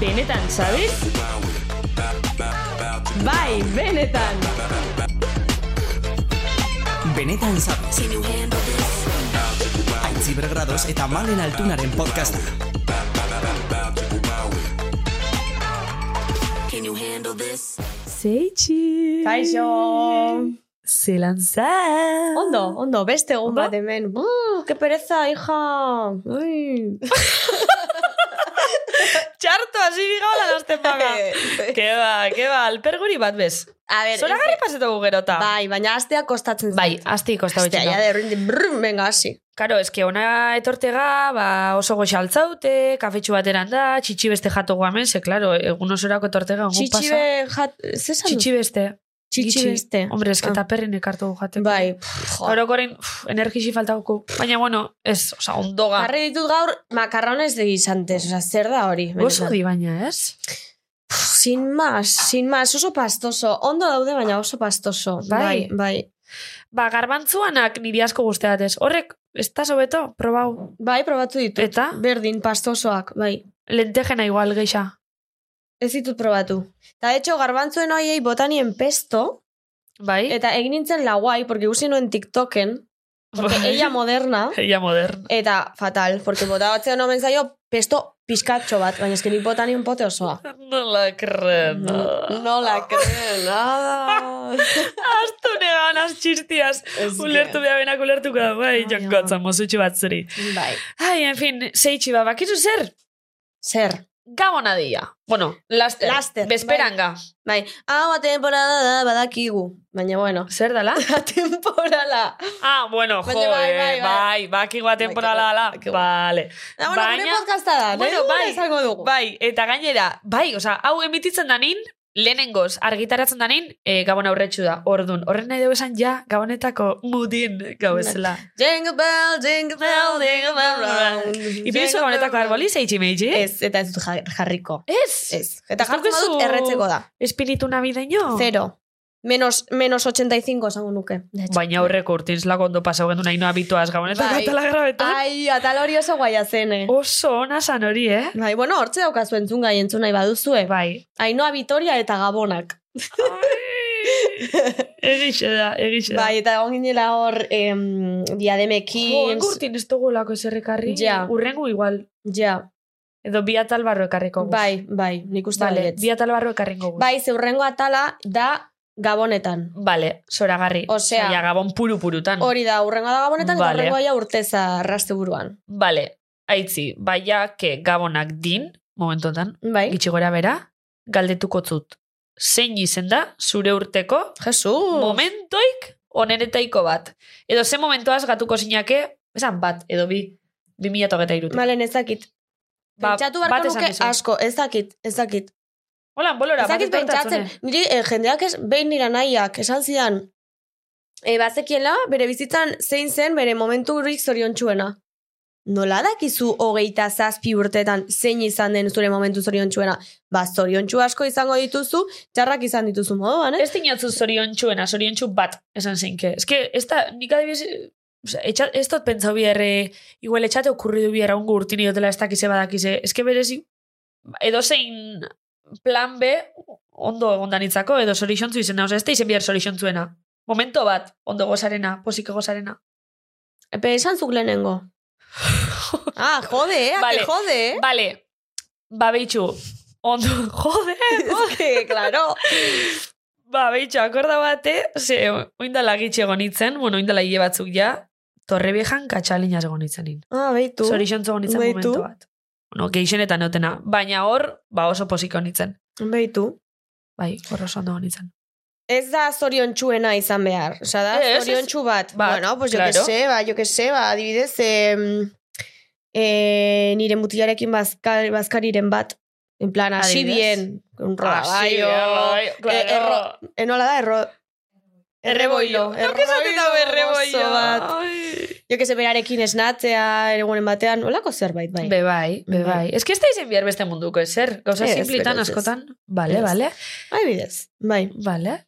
Benetan, sabes? Bai, benetan. Benetan zabez. Aitzi bergradoz eta malen altunaren podcasta. Zeitxi! Kaixo! Zelan za! Ondo, ondo, beste egun bat hemen. Uh, que pereza, hija! Ui. Txarto, hasi biga hola nazte paga! ke ba, ke ba, alperguri bat bez. A ver, Zora garri pasetu gerota. Bai, baina astea kostatzen Bai, asti kosta Astea, ja, betxena. de rindi, brr, venga, hasi. Karo, eske ona etortega, ba, oso goxa altzaute, kafetxu bateran da, txitsi beste jato guamen, ze, klaro, egun osorako etortega, egun pasa. Txitxibe jat... Ze esan du? Txitsi beste. Txitxi beste. Hombre, eske Ah. eta perrin ekartu jateko. Bai. Orokoren, energisi faltako. Baina, bueno, ez, oza, ondoga. Jarri ditut gaur makarrones de guisantes, oza, zer da hori? Oso di baina, ez? Sin más, sin más, oso pastoso. Ondo daude, baina oso pastoso. Bai. Bai, bai. Ba, garbantzuanak niri asko guzteatez. Horrek, ez da sobeto, probau. Bai, probatu ditut. Eta? Berdin, pastosoak, bai. Lentejena igual, geixa. Ez ditut probatu. Eta, hecho, garbantzuen hoiei botanien pesto, Bai? eta egin nintzen la guai, porque usi nuen TikToken, porque Bai. ella moderna, Ella moderna. eta fatal, porque botatzen omen zaio pesto pizkatxo bat, baina esken nik botanien pote osoa. Nola kreen. No la creo nada. Astu negan, az txistiaz. Ez Ulertu behar benak ulertuko da, bai, jonkotza, mozutxu bat zuri. Bai. Ai, en fin, zeitxi ba, bakizu zer? Zer? Gabona dia. Bueno, laster. Laster, Bezperanga. Bai. Hau, temporada da, badakigu. Baina, bueno. Zer dala? temporala. Ah, bueno, jo, Baina bai, bai, bai, bai, bakigoa temporala dala. bakigu. Vale. Ah, bueno, gure Baina- podcasta da. Bueno, bai, dugu. Bai, eta gainera, bai, oza, hau emititzen danin, lehenengoz argitaratzen danin, e, gabon aurretxu da, ordun. Horren nahi dugu esan ja, gabonetako mudin gau ezela. Jingle bell, jingle bell, jingle bell round. Ipinizu gabonetako arboli, zeitxi meitxi? Ez, eta ez dut jar- jarriko. Ez. Ez. Eta daukazu badut erretzeko da. Espiritu navideño? Zero. Menos, menos 85 esango nuke. Baina aurreko urtin lako ondo pasau gendu nahi noa bituaz gabonetako Bai. atala grabetan. Ai, atal hori oso guaia zene. Oso ona san hori, eh? Bai, bueno, hortze daukazu entzun gai entzun nahi baduzue. Bai. Ainoa Vitoria eta Gabonak. Egixe da, egixe da. Bai, eta egon ginela hor em, Jo, diademekin. engurtin ez dugulako eserrekarri. Ja. Urrengu igual. Ja, Edo bi atal barro ekarriko guz. bai, bai, nik uste Vale, bi atal barro ekarringo guz. Bai, zeurrengo atala da Gabonetan. Vale, zoragarri. Osea- Zaila, gabon puru-purutan. Hori da, urrengo da Gabonetan, eta Vale. urrengo aia urteza raste buruan. Vale, aitzi, baia ke gabonak din, momentotan, Bai? gitxi gora bera, galdetuko zut. Zein izen da, zure urteko, Jesu! momentoik onenetaiko bat. Edo ze momentoaz gatuko zinake, esan bat, edo bi, bi mila togeta irutik. Malen, ezakit. Ba, Pentsatu barko nuke asko, ezakit, ezakit. Hola, bolora, bat Ezakit pentsatzen, niri eh, jendeak ez, behin nira nahiak, esan zidan, e, bazekiela, bere bizitzan zein zen bere momenturik zoriontsuena. Nola dakizu hogeita zazpi urtetan zein izan den zure momentu zoriontsuena? Ba, zoriontsu asko izango dituzu, txarrak izan dituzu moduan, eh? Ez dinotzu zoriontsuena, zoriontsu bat, esan zeinke. Ez que, ez da, nik adibidez, Osea, etxa, ez dut pentsau biherre, igual etxate okurridu biherra ungu urtini dutela ez dakize badakize. Ez que berezi, edo zein plan B, ondo ondanitzako, edo zorixontzu izena, oza, ez da izen bihar zorixontzuena. Momento bat, ondo gozarena, posike gozarena. Epe, esan zuk lehenengo. ah, jode, eh? Vale. jode, eh? Vale, ba behitxu, ondo, jode, que, claro. Ba, behitxo, akorda bate, ze, oindala gitxe gonitzen, bueno, oindala hile batzuk ja, torre viejan katxalinaz gonitzen Ah, beitu. Zorixontzo gonitzen momentu bat. Bueno, geixenetan neotena. Baina hor, ba oso posik gonitzen. Beitu. Bai, hor oso ondo gonitzen. Ez da zoriontsuena izan behar. Osa da, Ez, ez. zoriontsu bat. Bat, bueno, pues jo claro. que se, ba, jo que se, ba, adibidez, eh, eh, nire mutilarekin bazka, bazkariren bat. En plan, hasi Adibidez? bien. Un rodaballo. bai, eh, erro, eh, nola da, erro, erreboilo. Que berreboilo. gozo bat. Jo que se berarekin esnatzea, egunen batean, olako zerbait, bai. Be bai, be Bai. bai. Ez que ez da izen behar beste munduko, ezer. Gauza Ez, simplitan askotan. Bale, bale. Adibidez, bai. Bale.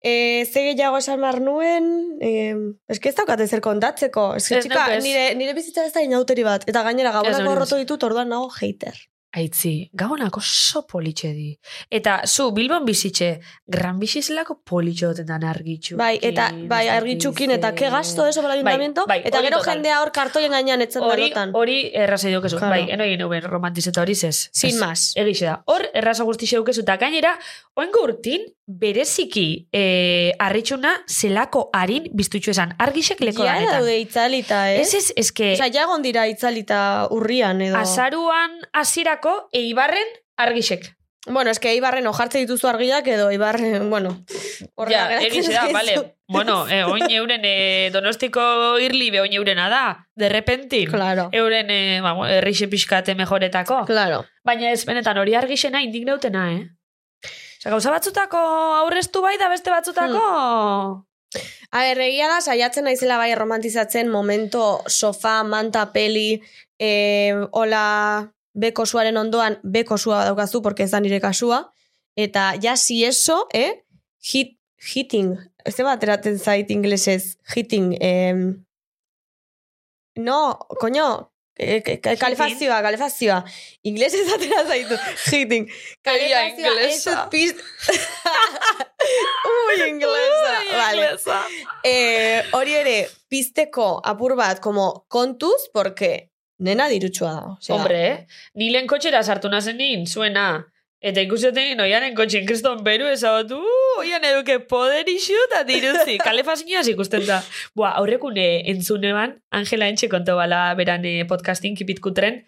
E, ze gehiago esan behar nuen, e, eske ez daukat ezer kontatzeko. Eske, Ez txika, neuk ez. nire, nire bizitza ez da inauteri bat. Eta gainera, ez. gorrotu ditut, orduan nago hater. Aitzi, gabonak oso politxe di. Eta zu, Bilbon bizitxe, gran bizizelako politxo doten argitxu. Bai, eta bai, argitxukin, eta ke gasto eso para ayuntamiento, bai, eta hori gero total. jendea hor kartoien gainean etzen Hori, dalotan. hori erraza dukezu. Claro. Bai, eno egin nuen romantizeta hori zez. Sin Ez. más. Egixe da. Hor, erraza guztixe dukezu. Eta gainera, oengo urtin, bereziki eh, arritxuna zelako harin biztutxu esan. Argixek leko Ja danetan. daude itzalita, eh? Ez ez, que... Osa, ja egon dira itzalita urrian, edo... Azaruan hasierako eibarren argixek. Bueno, eske Ibarren ojartze dituzu argiak edo Ibarren, bueno, horrela Ja, geratzen egixe da, vale. Bueno, eh, oin euren eh, donostiko irlibe oin eurena da. De repentin. Claro, Euren eh, ba, errixe pixkate mejoretako. claro. Baina ez, benetan, hori argixena indignautena, eh? Osa, gauza batzutako aurreztu bai da beste batzutako... A ber, egia da, saiatzen naizela bai romantizatzen momento sofá, manta, peli, eh, hola beko suaren ondoan beko sua daukazu, porque ez da nire kasua, eta ja si eso, eh, hit, hitting, ez da ateratzen zait inglesez, hitting, eh, no, coño, eh, eh, kalefazioa, kalefazioa, inglesez atera zaitu, hitting, kalefazioa, ez inglesa. Ui, inglesa, vale. Eh, hori ere, pizteko apur bat, como kontuz, porque nena dirutsua da. Osea, Hombre, eh? Ni lehen kotxera sartu nazen nin, zuena. Eta ikuseten oianen kotxen kriston beru ezabatu, uh, oian eduke poder isu eta diruzi. Kalefazioaz ikusten da. Boa, aurrekune entzune ban, Angela Entxe konto bala beran eh, podcastin kipitkutren,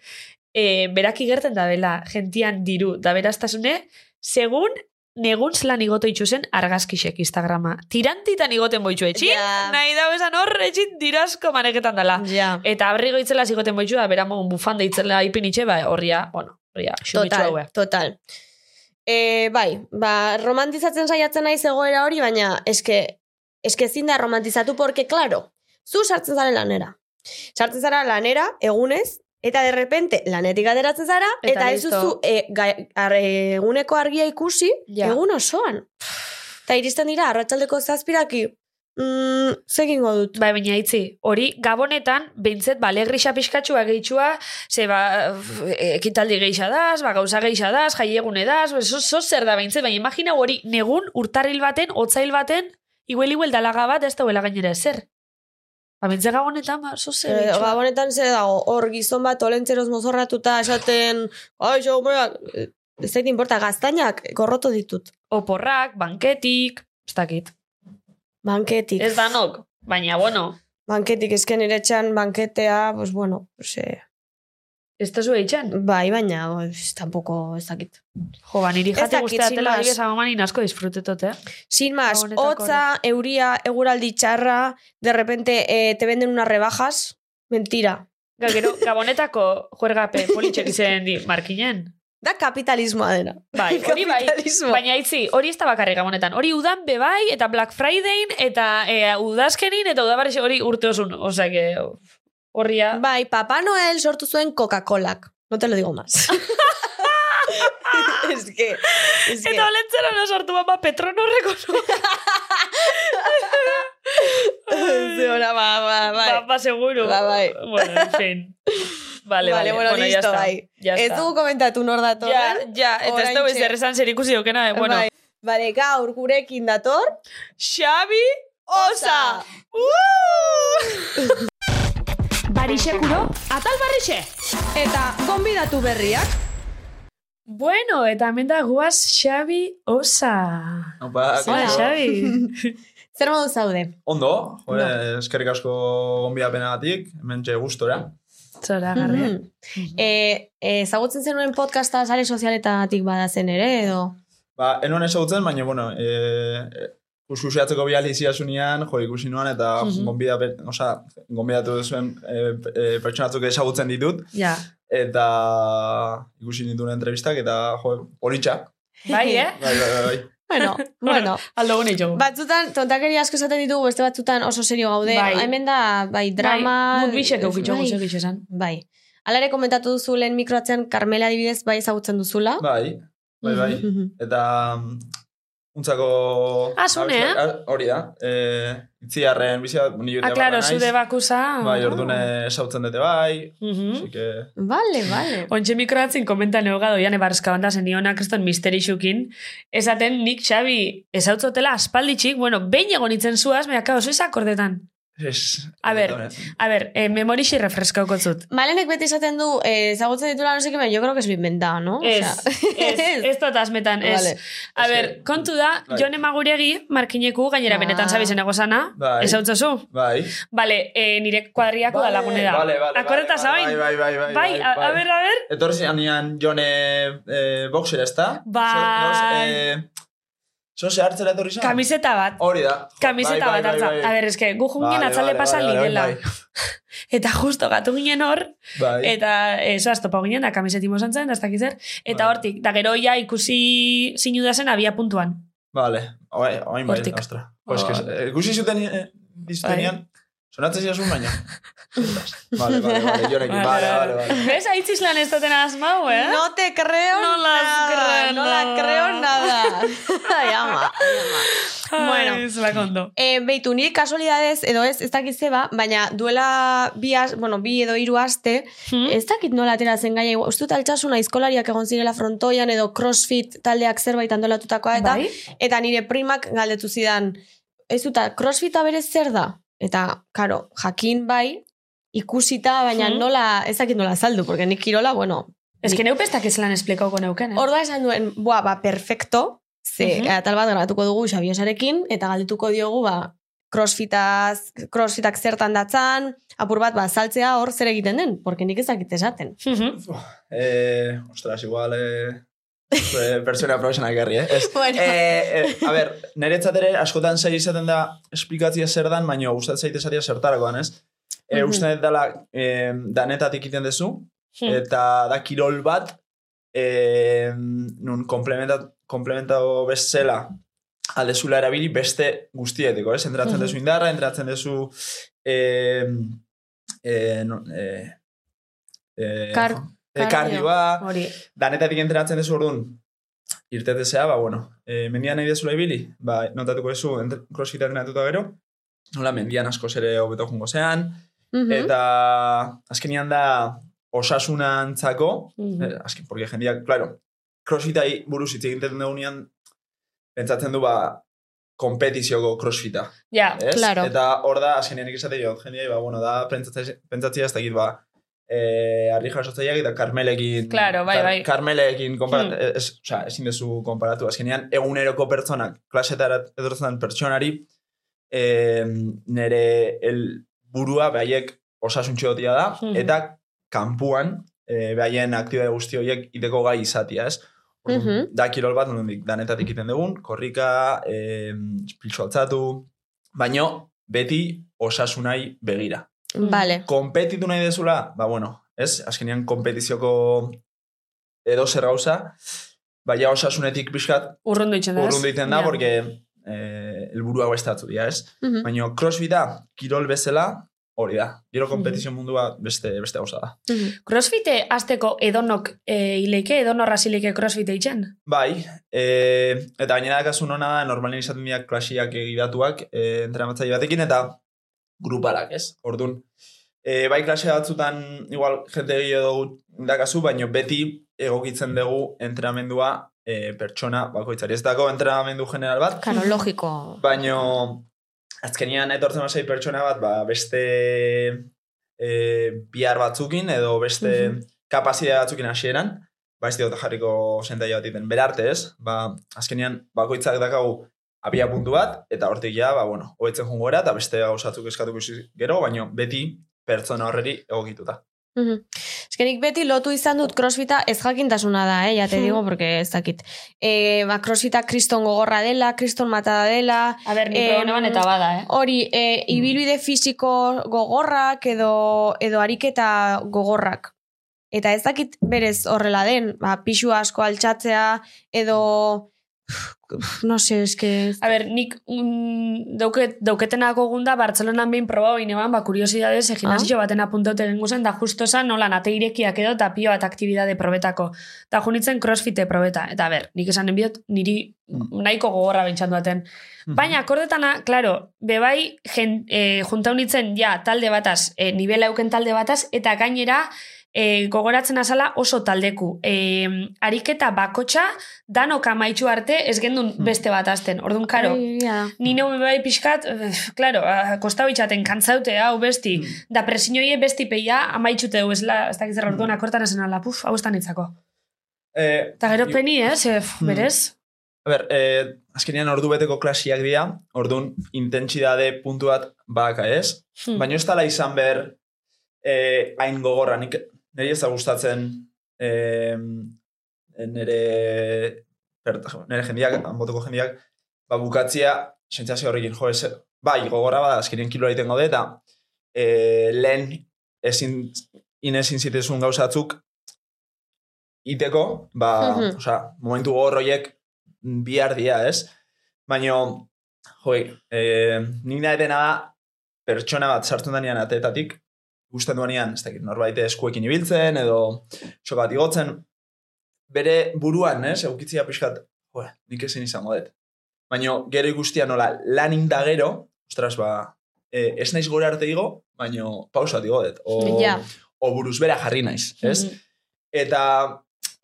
eh, berak igerten da bela, gentian diru, da beraztasune, segun negun zelan igoto itxuzen argazkisek Instagrama. Tirantitan igoten boitxu etxin, Ja. nahi da esan hor etxin dirasko maneketan dala. Ja. Eta abrigo itzela zigoten boitxu da, bera mogun bufanda itzela ipinitxe, ba, horria, bueno, horria, Total, haue. total. E, bai, ba, romantizatzen saiatzen naiz egoera hori, baina eske, eske ezin da romantizatu, porque, claro, zu sartzen zaren lanera. Sartzen zara lanera, egunez, eta de repente lanetik ateratzen zara, Eta eta, ez duzu e, gai- ar- eguneko argia ikusi, Ja. egun osoan. Eta iristen dira, arratsaldeko zazpiraki, mm, zegingo dut. Bai, baina itzi, hori gabonetan, behintzet, ba, legrisa pixkatxua gehitxua, ze, ba, ekitaldi gehixa daz, ba, gauza gehixa daz, jaiegune daz, ba, zo, zo zer da behintzet, baina imagina hori negun urtarril baten, otzail baten, iguel iguel dalaga bat, ez da gainera ezer. Ba, behintzet gabonetan, ba, zo zer Eh, gehitxua. Gabonetan zer dago, hor gizon bat olentzeroz mozorratuta esaten, ai, eh, ez zait importa, gaztainak gorroto ditut. Oporrak, banketik, ez dakit. Banketik. Ez danok, baina, bueno, Banketik, ezken nire txan banketea, pues bueno, pues, eh, ez da zu eitxan. bai, baina, pues, tampoco ez dakit. Jo, ba, niri Ez jate dakit, guztia sin tela más. adibes amanin asko disfrutetot, eh? Sin más, hotza, euria, eguraldi txarra, de repente eh, te venden unas rebajas, mentira. Ga, Gero, gabonetako juergape politxek izen di markinen. Da kapitalismoa dena. Bai, hori bai. Baina itzi, hori ez da bakarrik gabonetan. Hori udan be bai, eta Black Fridayn, eta e, udazkenin, eta udabarri hori urte osun. Osea, que horria... Bai, Papa Noel sortu zuen Coca-Colak. No te lo digo más. es que, es que... Eta olentzera no sortu bapa Petronorreko nu. Zora, ba, ba, bai. Ba, ba, seguro. Ba, bai. Bueno, en fin. Vale, vale. bueno, ya listo, bai. Ya Ez está. dugu komentatu nor dator. Ja, ja, eta ez dugu ez derrezan zer ikusi dukena, eh? bueno. Bai. Vale, gaur gurekin dator. Xabi Osa! Barixekuro, atal barrixe! Eta gonbidatu berriak. Bueno, eta hemen da guaz Xabi Osa. Opa, Hola. Xabi. Zer modu zaude? Ondo, jore, eskerrik asko gonbidapenagatik, hemen txe gustora. Zora, garri. Mhm. Eh, eh, ezagutzen zenuen podcasta sare sozialetatik badazen ere, edo? Ba, enuen ezagutzen, baina, bueno, e, Ususiatzeko biali ziasunean, jo, ikusi nuan, eta Mhm. gonbidapen, oza, gonbidatu duzuen e, e, pertsonatzuk ezagutzen ditut, Ja. eta ikusi nituen entrevistak, eta, jo, politxa. Bai, eh? Bai, bai, bai, bai. Bueno, bueno. Aldo gune jo. Batzutan, tontakeri asko esaten ditugu, beste batzutan oso serio gaude. Bai. Hemen da, bai, drama... Bai, mut eukitxo bai, esan. bai. Alare komentatu duzu lehen mikroatzean Carmela adibidez bai ezagutzen duzula. Bai, bai, bai. Eta, mm, untzako... Ah, zune, eh? Ah, Hori da. Eh, itziarren bizia, Ah, claro, zude bakusa. Bai, ordune esautzen dute bai. Mhm. Así que... Vale, vale. Ontxe mikroatzin komenta neogado jane barrezka banda zen niona kriston misterixukin. Esaten nik Xabi ezautzotela aspalditxik, bueno, behin egon itzen zuaz, mea, kao, zoiz akordetan. Es, A ber, a ber, eh, memorixi refreskauko zut. Malenek beti esaten du, eh, ditula no sé qué, baina yo creo que es lo inventado, ¿no? Ez, O sea, ez, ez asmetan, ez. Vale. A Ez ber, que- kontu da, Bai. Jon Emaguregi, markineku, gainera Ah. benetan zabizen egozana, Bai. ezautzozu. Bai. Bale, eh, nire kuadriako da lagune da. Vale, vale, Akorreta vale, zabain? Bai, bai, bai, Bai, a, a ber, a ber. Etorri zian jone eh, boxer, ezta? Bai. Eh, Zose hartzera etorri zian? Kamiseta bat. Hori da. Kamiseta bai, bat bai, hartza. bai. A ber, eske, gu jungien atzale pasa lidela. Eta justo gatu ginen hor, Bai. eta eso astopa ginen, da kamisetimo zantzen, da zer. Eta hortik, da gero ja ikusi zinu da zen abia puntuan. Vale, oain bai, ostra. Pues que, eh, ikusi zuten eh, diztenean, sonatzen ziasun baina. vale, vale, vale, vale, vale, vale. Bez, aitziz lan ez duten asmau, eh? No te creo No nada. creo no la nada. creo nada. Ai, ama. Bueno. Ai, zela kondo. E, beitu, niri kasualidades, edo ez, ez dakit zeba, baina duela bi, az, bueno, bi edo hiru aste, Hmm? ez dakit nola atera zen gaia, uste dut altxasuna izkolariak egon zirela frontoian, edo crossfit taldeak zerbait andolatutakoa, eta Bai? eta nire primak galdetu zidan, ez dut, crossfita berez zer da? Eta, karo, jakin bai, ikusita, baina Hmm. nola, ez dakit nola saldu, porque nik kirola, bueno, Ez que neupestak ez lan esplikauko neuken, eh? Orda esan duen, boa, ba, perfecto, ze Mhm. atal bat grabatuko dugu Xabiosarekin, eta galdetuko diogu, ba, crossfitaz, crossfitak zertan datzan, apur bat, ba, saltzea hor zer egiten den, porque nik ez dakit esaten. Mhm. Eh, ostras, igual, eh, eh, pertsona profesional gerri, eh? Ez, Bueno. eh, eh, a ber, niretzat ere askotan zei izaten da esplikatzia zer dan, baina gustatzen zaite esatia zertarakoan, ez? E, Mhm. Uste dut dela eh, danetatik iten dezu, Hmm. eta da kirol bat, eh, nun komplementa, komplementago bezala aldezula erabili beste guztieteko, ez? Entratzen Mhm. dezu indarra, entratzen dezu eh, eh, no, eh, eh, Kar- kardio. kardioa, Hori. danetatik entrenatzen dezu orduan, irtetezea, ba, bueno, eh, mendian nahi dezula ibili, ba, notatuko dezu, entre- crossfit entrenatuta gero, nola mendian asko ere hobeto jungo zean, Mhm. eta azkenian da osasunantzako, Mhm. eh, azken, porque jendeak, claro, crossfitai buruz hitz egiten dugunean, pentsatzen du, ba, kompetizioko crossfita, Ja, ez? Claro. Eta hor da, azkenean ikizate jo, jendeai, ba, bueno, da, pentsatzea pentsatzea ez dakit, ba, eh, arri jasotzaileak eta karmelekin, Claro, bai, bai. karmelekin, konparat, Hmm. ez, osea, ezin dezu konparatu, azkenean, eguneroko pertsonak, klasetara edortzen pertsonari, eh, nere el burua behaiek osasuntxo gotia da, Mhm. eta kanpuan, eh, behaien aktibitate guzti horiek iteko gai izatia, ez? Orduan, Mhm. Da kirol bat, nondik danetatik iten dugun, korrika, eh, piltsu altzatu, baino beti osasunai begira. Vale. Kompetitu nahi dezula, ba bueno, ez? Azkenean kompetizioko edo zer gauza, baina osasunetik pixkat urrundu itxen da, ez? urrundu egiten da, Ja. porque eh, elburua bestatu dira, ez? Mhm. Baina crossfita, kirol bezala, hori da. Gero kompetizio mundua beste, beste gauza da. Mhm. Crossfite azteko edonok e, ileike, edonorra zileike crossfite itxen? Bai, e, eta gainera dakazu nona da, normalen izaten dira klasiak egidatuak e, entrenamatzaile batekin, eta grupalak, ez? Orduan, e, bai klase batzutan, igual, jente gehiago dakazu, baina beti egokitzen dugu entrenamendua e, pertsona bakoitzari. Ez dago entrenamendu general bat, Karo, logiko. baino azkenian etortzen basai pertsona bat, ba, beste e, bihar batzukin, edo beste Mhm. kapazidea batzukin hasieran, ba ez diot jarriko sentaia bat iten. Berarte ez, ba, azkenian bakoitzak dakagu abia puntu bat, eta hortik ja, ba, bueno, hobetzen jungo era, eta beste gauzatzuk eskatuko gero, baino beti pertsona horreri egokituta. Mhm. Eskenik beti lotu izan dut crossfita ez jakintasuna da, eh, ja te Hmm. digo, porque ez dakit. E, ba, crossfita kriston gogorra dela, kriston matada dela, A ber, proboneban eta bada, eh? hori, e, ibilbide fisiko gogorrak edo, edo ariketa gogorrak. Eta ez dakit berez horrela den, ba, pixu asko altxatzea, edo no sé, eske... A ber, nik mm, dauket, dauketenako gunda Bartzelonan behin proba hori neban, ba, kuriosidades, e, gimnasio baten apuntaute gengu zen, da justo zen, nola, nate irekiak edo, eta pio bat aktibidade probetako. Da junitzen crossfite probeta. Eta, ber, nik esan enbiot, niri nahiko gogorra bentsandu aten. Baina, akordetana, claro, bebai, jen, e, junta unitzen, ja, talde bataz, e, nivela euken talde bataz, eta gainera, e, gogoratzen azala oso taldeku. E, ariketa bakotxa, danok amaitxu arte, ez gendun beste bat azten. Orduan, karo, ni neu bai pixkat, eh, claro, kostau itxaten, kantzaute, hau besti, da presinioie besti peia amaitxute du, ez la, ez dakiz erra orduan akortan esan ala, puf, hau estan itzako. Eh, Eta gero i- peni, ez, eh, Hmm. berez? A ber, eh, azkenean ordu beteko klasiak dira, orduan intentsidade puntu bat baka ez, Hmm. baina ez tala izan ber eh, hain gogorra, nik niri ez gustatzen eh, nire, per, nire jendiak, anbotoko jendiak, ba, bukatzia, sentsazio horrekin, jo, ez, bai, gogorra bada, azkenean kilo egiten gaude, eta eh, lehen ezin, inezin zitezun gauzatzuk, iteko, ba, Mhm. osea, momentu gogor horiek bihar dia, ez? Baina, joi, eh, nik nahi dena da, pertsona bat sartu danean atetatik, gusten duanean, ez dakit, norbait eskuekin ibiltzen, edo soka bat igotzen, bere buruan, ez, eukitzia pixkat, jo, nik ezin izango dut. Baina, gero ikustia nola, lan inda gero, ostras, ba, eh, ez naiz gora arte igo, baina pausa digo dut. O, Ja. o buruz bera jarri naiz, ez? Mhm. Eta,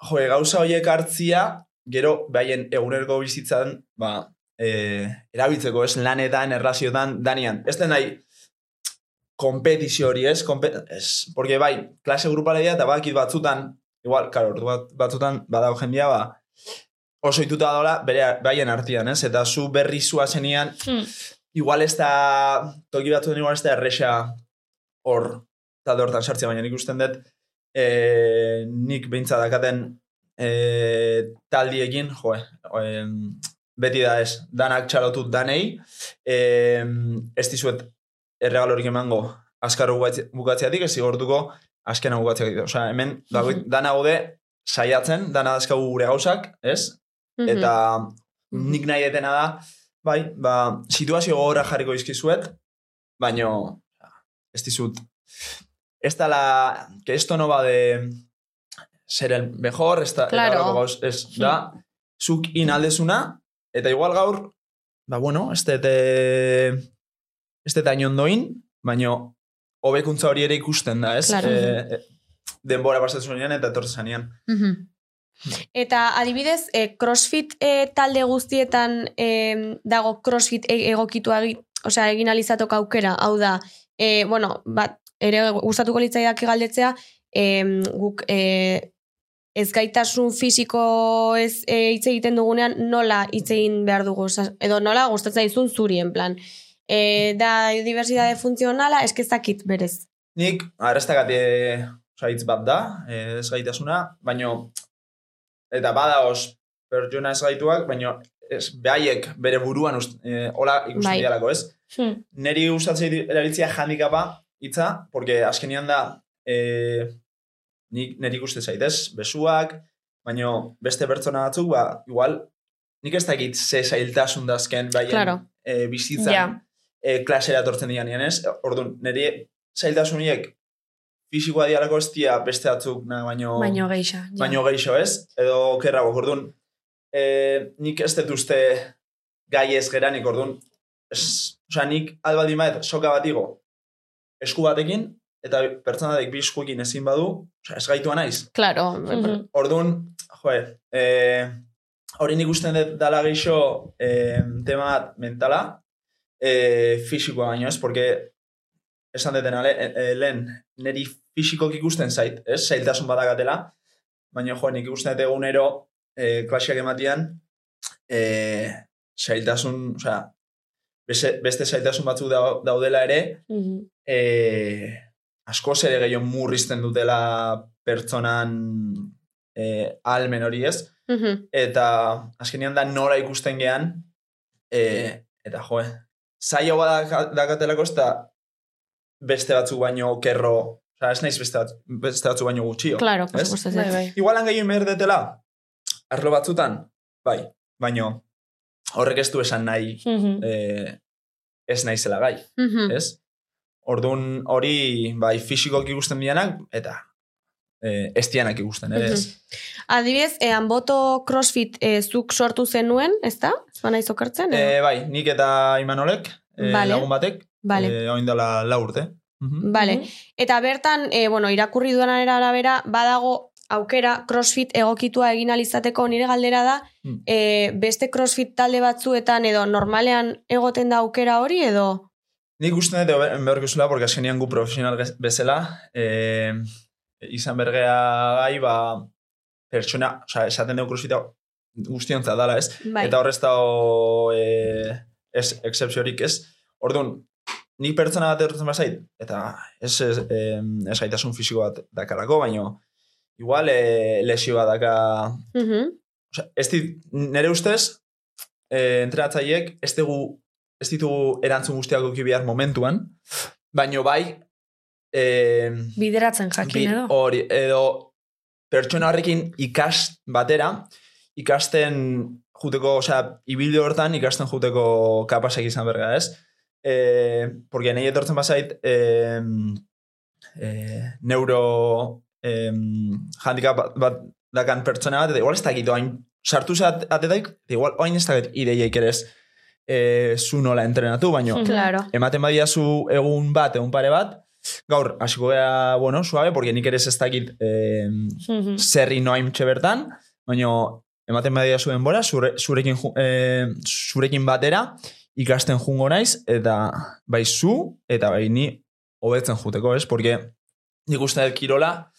jo, gauza horiek hartzia, gero, behaien egunerko bizitzan, ba, e, erabiltzeko, ez, lanetan, erlaziotan, danian. Ez den nahi, kompetizio hori, ez? Kompe ez, porque bai, klase grupala dira, eta bakit batzutan, igual, karo, bat, batzutan, badago jendia, ba, oso ituta dola, bere, behaien artian, ez? Eta zu berri zua zenian, Hmm. igual ez da, toki batzutan igual ez da erresa hor, talde hortan sartzea, baina nik usten dut, e, nik beintza dakaten e, taldiekin, jo, e, beti da ez, danak txalotut danei, e, ez dizuet erregalorik emango azkar bukatze- bukatzeatik, ez zigortuko azkena bukatzeatik. Osea, hemen dago, dana gaude saiatzen, dana dazkagu gure gauzak, ez? Mhm. Eta nik nahi detena da, bai, ba, situazio gogorra jarriko izkizuet, baino ez dizut, ez da la, que esto no va de ser el mejor, ez da, Claro. eta gauz, ez da, zuk inaldezuna, eta igual gaur, ba, bueno, ez eh, ez dut hain ondoin, baino, hobekuntza hori ere ikusten da, ez? Claro. Eh, eh, denbora pasatzen eta etortzen zanean. Mhm. Eta adibidez, e, crossfit e, talde guztietan e, dago crossfit e, egokitu egi, osea, egin alizatok aukera, hau da, e, bueno, bat, ere gustatuko litzaidak galdetzea, e, guk e, ez gaitasun fisiko ez e, hitz egiten dugunean nola hitz egin behar dugu, osea, edo nola gustatzen zaizun zuri, en plan. E, da diversidade funtzionala, eskezakit berez. Nik, arrestakate oza, hitz bat da, eh, ez gaitasuna, baino, eta badaoz pertsona ez gaituak, baino, ez, behaiek bere buruan ust, eh, hola ikusten Bai. dialako, ez? Hmm. Neri gustatzen dit erabiltzea handikapa hitza, porque azkenian da, eh, nik, neri ikusten zaitez, besuak, baino beste pertsona batzuk, ba, igual, nik ez dakit ze zailtasun dazken baien Claro. eh, bizitzan Ja. E, klasera tortzen dianean, ez? Orduan, niri zailtasuniek fisikoa dialako ez dia beste batzuk, na, baino, Baino geixa. ja. baino geixo, ez? Edo kerrago, orduan, e, nik ez dut uste gai ez geranik, orduan, ez, osea, nik albaldi maet soka bat igo, esku batekin, eta pertsonatek bi eskuekin ezin badu, osea, ez gaitua naiz. Claro, Mhm. Orduan, joe, e, hori nik usten dut dala geixo e, tema bat mentala, e, fisikoa baino ez, porque esan detena le, e, lehen, niri fisikok ikusten zait, ez, zailtasun badakatela, baina jo, nik ikusten dut egunero e, klasiak ematian, e, zailtasun, osea, beste, beste zailtasun batzuk dau- daudela ere, Mhm. e, askoz ere gehiago murrizten dutela pertsonan e, almen hori ez, Mhm. eta azkenean da nola ikusten gean, e, eta joe, zailo bat dakatelako ez da beste batzuk baino kerro, oza, ez naiz beste, batz, beste batzuk baino gutxio. Claro, por supuesto. Bai, bai. Igualan gehiago behar detela, arlo batzutan, bai, baino horrek ez du esan nahi Mhm. eh, ez naizela gai, Mhm. ez? Orduan hori bai fisikoki ikusten dianak eta eh, ez dianak ikusten, ere ez? Adibidez, e, boto crossfit e, zuk sortu zenuen, ez da? Zua nahi zokartzen? edo? Eh, bai, nik eta Imanolek, eh, Vale. lagun batek, Vale. eh, oin dela lau urte. Mhm. Vale. Eta bertan, e, bueno, irakurri duenaren arabera, badago aukera crossfit egokitua egin alizateko nire galdera da, Hmm. e, beste crossfit talde batzuetan edo normalean egoten da aukera hori edo... Nik uste dut behorko zula, porque azkenian gu profesional bezala, eh, izan bergea gai, ba, pertsona, oza, esaten dugu crossfita guztionza dala, ez? Bai. Eta horrez dago eh, ez, excepziorik, ez? Orduan, nik pertsona bat errotzen bazait, eta ez, ez, ez gaitasun fisiko bat dakarako, baino, igual eh, lesio bat daka Mhm. Osea, ez dit, nire ustez, eh, entrenatzaileek ez dugu ez ditugu erantzun guztiak behar momentuan, baino bai eh, Bideratzen jakin bi- edo. hori, edo pertsona horrekin ikas batera, ikasten juteko, osea, ibilde hortan ikasten juteko kapasek izan berga, ez? Eh, porque nahi etortzen bazait eh, eh, neuro eh, handicap bat, bat dakan pertsona bat, eta igual ez dakit oain sartu zat atetaik, eta igual oain ez dakit ideiaik ere ez eh, zu nola entrenatu, baino Claro. ematen badiazu egun bat, egun pare bat, gaur, hasiko gea, bueno, suave, porque nik ere ez dakit eh, zerri noaim bertan, baino ematen badiazu denbora, zure, zurekin, eh, zurekin batera, ikasten jungo naiz, eta bai zu, eta bai ni hobetzen juteko, ez? Porque nik uste dut kirola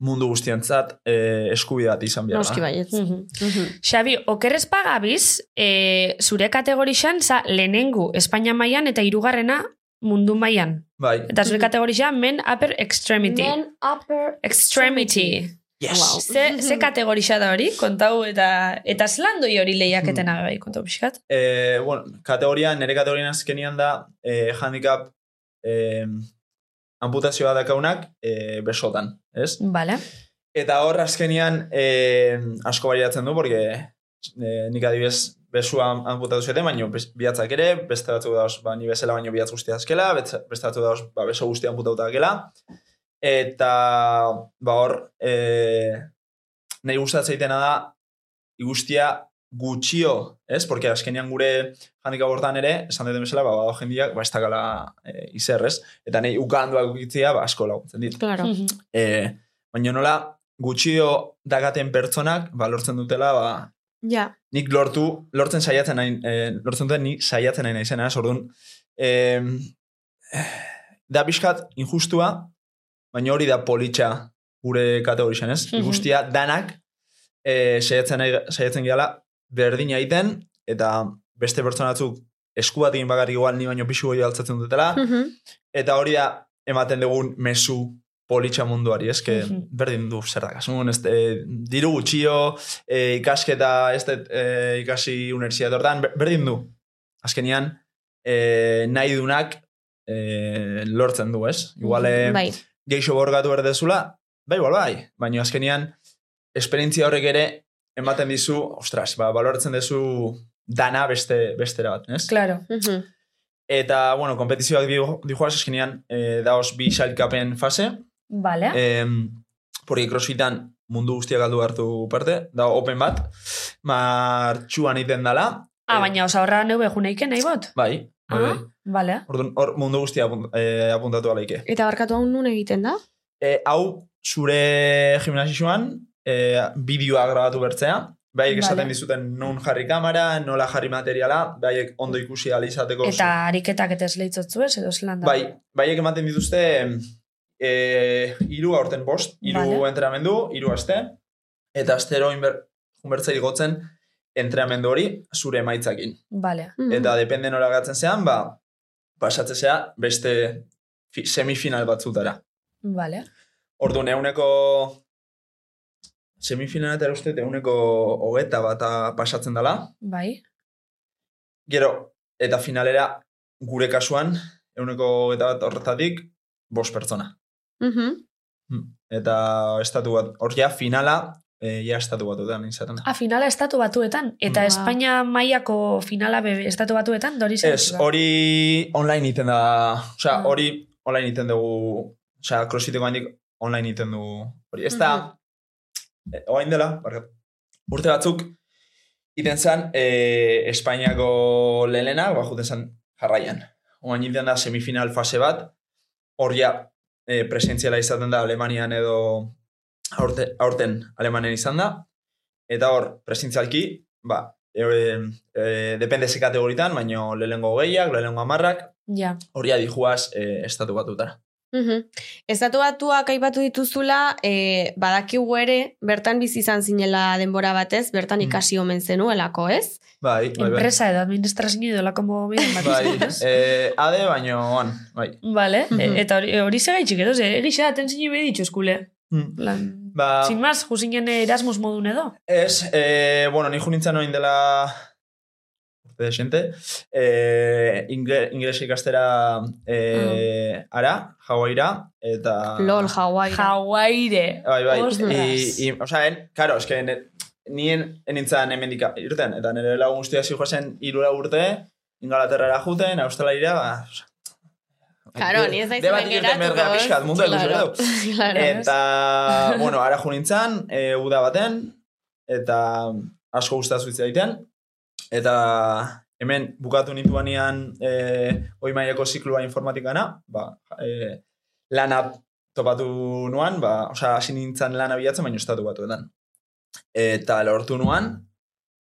mundu guztientzat eh, eskubide bat izan behar. Noski. Mhm. Mhm. Xabi, okerrez pagabiz, e, zure kategorixan, za, lehenengu Espainia mailan eta hirugarrena mundu mailan. Bai. Eta zure kategorixan, men upper extremity. Men upper extremity. Yes. Wow. Ze, ze kategorixa da hori, kontau, eta eta zelan doi hori lehiaketena bai, kontau pixkat? Eh, bueno, kategoria, nire kategorian azkenian da eh, handicap eh, amputazioa dakaunak eh, besotan, ez? Vale. Eta hor azkenian eh, asko bariatzen du, porque eh, nik adibidez besua amputatu zuten, baina bihatzak ere, beste batzuk dauz, ba, ni bezala baino bihatz guztia azkela, beste batzuk dauz, ba, beso guztia amputatuta dakela. Eta, ba hor, eh, nahi gustatzen da, iguztia gutxio, ez? Porque azkenean gure handikap hortan ere, esan duten bezala, ba, badago jendiak, ba, ez dakala e, izer, ez? Eta nahi ukanduak ukitzia, ba, asko laguntzen dit. Claro. E, baina nola, gutxio dagaten pertsonak, ba, lortzen dutela, ba, Ja. nik lortu, lortzen saiatzen nahi, e, lortzen duten ni saiatzen nahi naizena? Orduan, e, da pixkat injustua, baina hori da politxa gure kategorixan, ez? Mhm. Guztia danak e, saiatzen, saiatzen gehala berdina egiten, eta beste pertsona batzuk esku bat egin bakarrik igual ni baino pixu goi altzatzen dutela, Mhm. eta hori da ematen dugun mesu politxa munduari, ez? Que Mhm. berdin du zer da, kasun, ez, e, diru gutxio, e, ikasketa, ez dut e, ikasi universitate hortan, ber- berdin du. Azkenian, e, nahi dunak e, lortzen du, ez? Igual, e, Bai. geixo borgatu berdezula, bai, igual, bai. Baina azkenian, esperientzia horrek ere, ematen dizu, ostras, ba, baloratzen duzu dana beste, bestera bat, ez? Claro. Mhm. Eta, bueno, kompetizioak dijo, dijoaz eskenean, eh, daoz bi sailkapen fase. Vale. Eh, porque crossfitan mundu guztiak galdu hartu parte. Da open bat. Martxuan iten dala. ah, Eh, baina osa horra neu bejuneike nahi bot? Bai. bai, Ah, bai. vale. Orduan, hor mundu guztia apunt, eh, apuntatu alaike. Eta barkatu hau nun egiten da? Eh, hau, zure gimnasioan, eh, bideoa grabatu bertzea. Baiek esaten Vale. dizuten non jarri kamera, nola jarri materiala, baiek ondo ikusi ahal izateko. Eta ariketak eta ez lehitzotzu ez, edo zelan da? Bai, baiek ematen dituzte e, iru aurten bost, iru Vale. entrenamendu, iru aste, eta astero inber, junbertzei gotzen entrenamendu hori zure emaitzakin. Vale. Mhm. Eta depende nola gatzen zean, ba, pasatzen zea beste fi, semifinal batzutara. Vale. Ordu euneko semifinal eta uste euneko hogeta bata pasatzen dela. Bai. Gero, eta finalera gure kasuan, euneko hogeta bat horretatik, bost pertsona. Hmm. Eta estatu bat, hor ja, finala, e, ja estatu batuetan izaten da. Ah, finala estatu batuetan. Eta Ba. Espainia mailako finala be, estatu batuetan, dori zen. Ez, hori online iten da, osea, Ah. hori online iten dugu, osea, crossfiteko handik online iten dugu. Hori, ez da, eh, orain dela, barkat, urte batzuk, iten zen, eh, Espainiako lehena, ba, juten zen jarraian. Oain iten da semifinal fase bat, hor ja eh, presentziala izaten da Alemanian edo aurte, aurten Alemanen izan da, eta hor, presentzialki, ba, e, e, depende ze kategoritan, baino lehengo gehiak, lehengo amarrak, Ja. hori adijuaz e, estatu batutara. Mhm. Estatu batuak aipatu dituzula, e, badakigu ere, bertan bizi izan zinela denbora batez, bertan Mhm. ikasi omen zenuelako, ez? Bai, bai, bai. Enpresa edo administrazio edo lako mobilen bat. Bai, ez? e, ade, baino, on, bai. Vale, Mhm. e- eta hori, hori segaitxik edo, ze, egisa daten zinu behi ditxu eskule. Hmm. Lan, Ba, sin más, jusinen Erasmus modun edo. ez, e, bueno, ni junintzen oin dela desente, e, ingre, ingles ikastera e, ara, Hawaiira, eta... Lol, Hawaii. Hawaire. Bai, bai. I, i, o sea, en, claro, es que ne, nien enintzen hemendik irten, eta nire lagun guztia zi joazen irura urte, Ingalaterrara juten, Australiara, ba, o sea, Claro, ni ez naiz hemen irten geratuko, mundu Claro. Claro. Eta, bueno, ara jo nintzen, e, uda baten, eta asko gustatu egiten eta hemen bukatu nintuanean e, oi mailako zikloa informatikana, ba, e, lana topatu nuan, ba, osea, hasi nintzen lana bilatzen, baina estatu batuetan. Eta lortu nuan,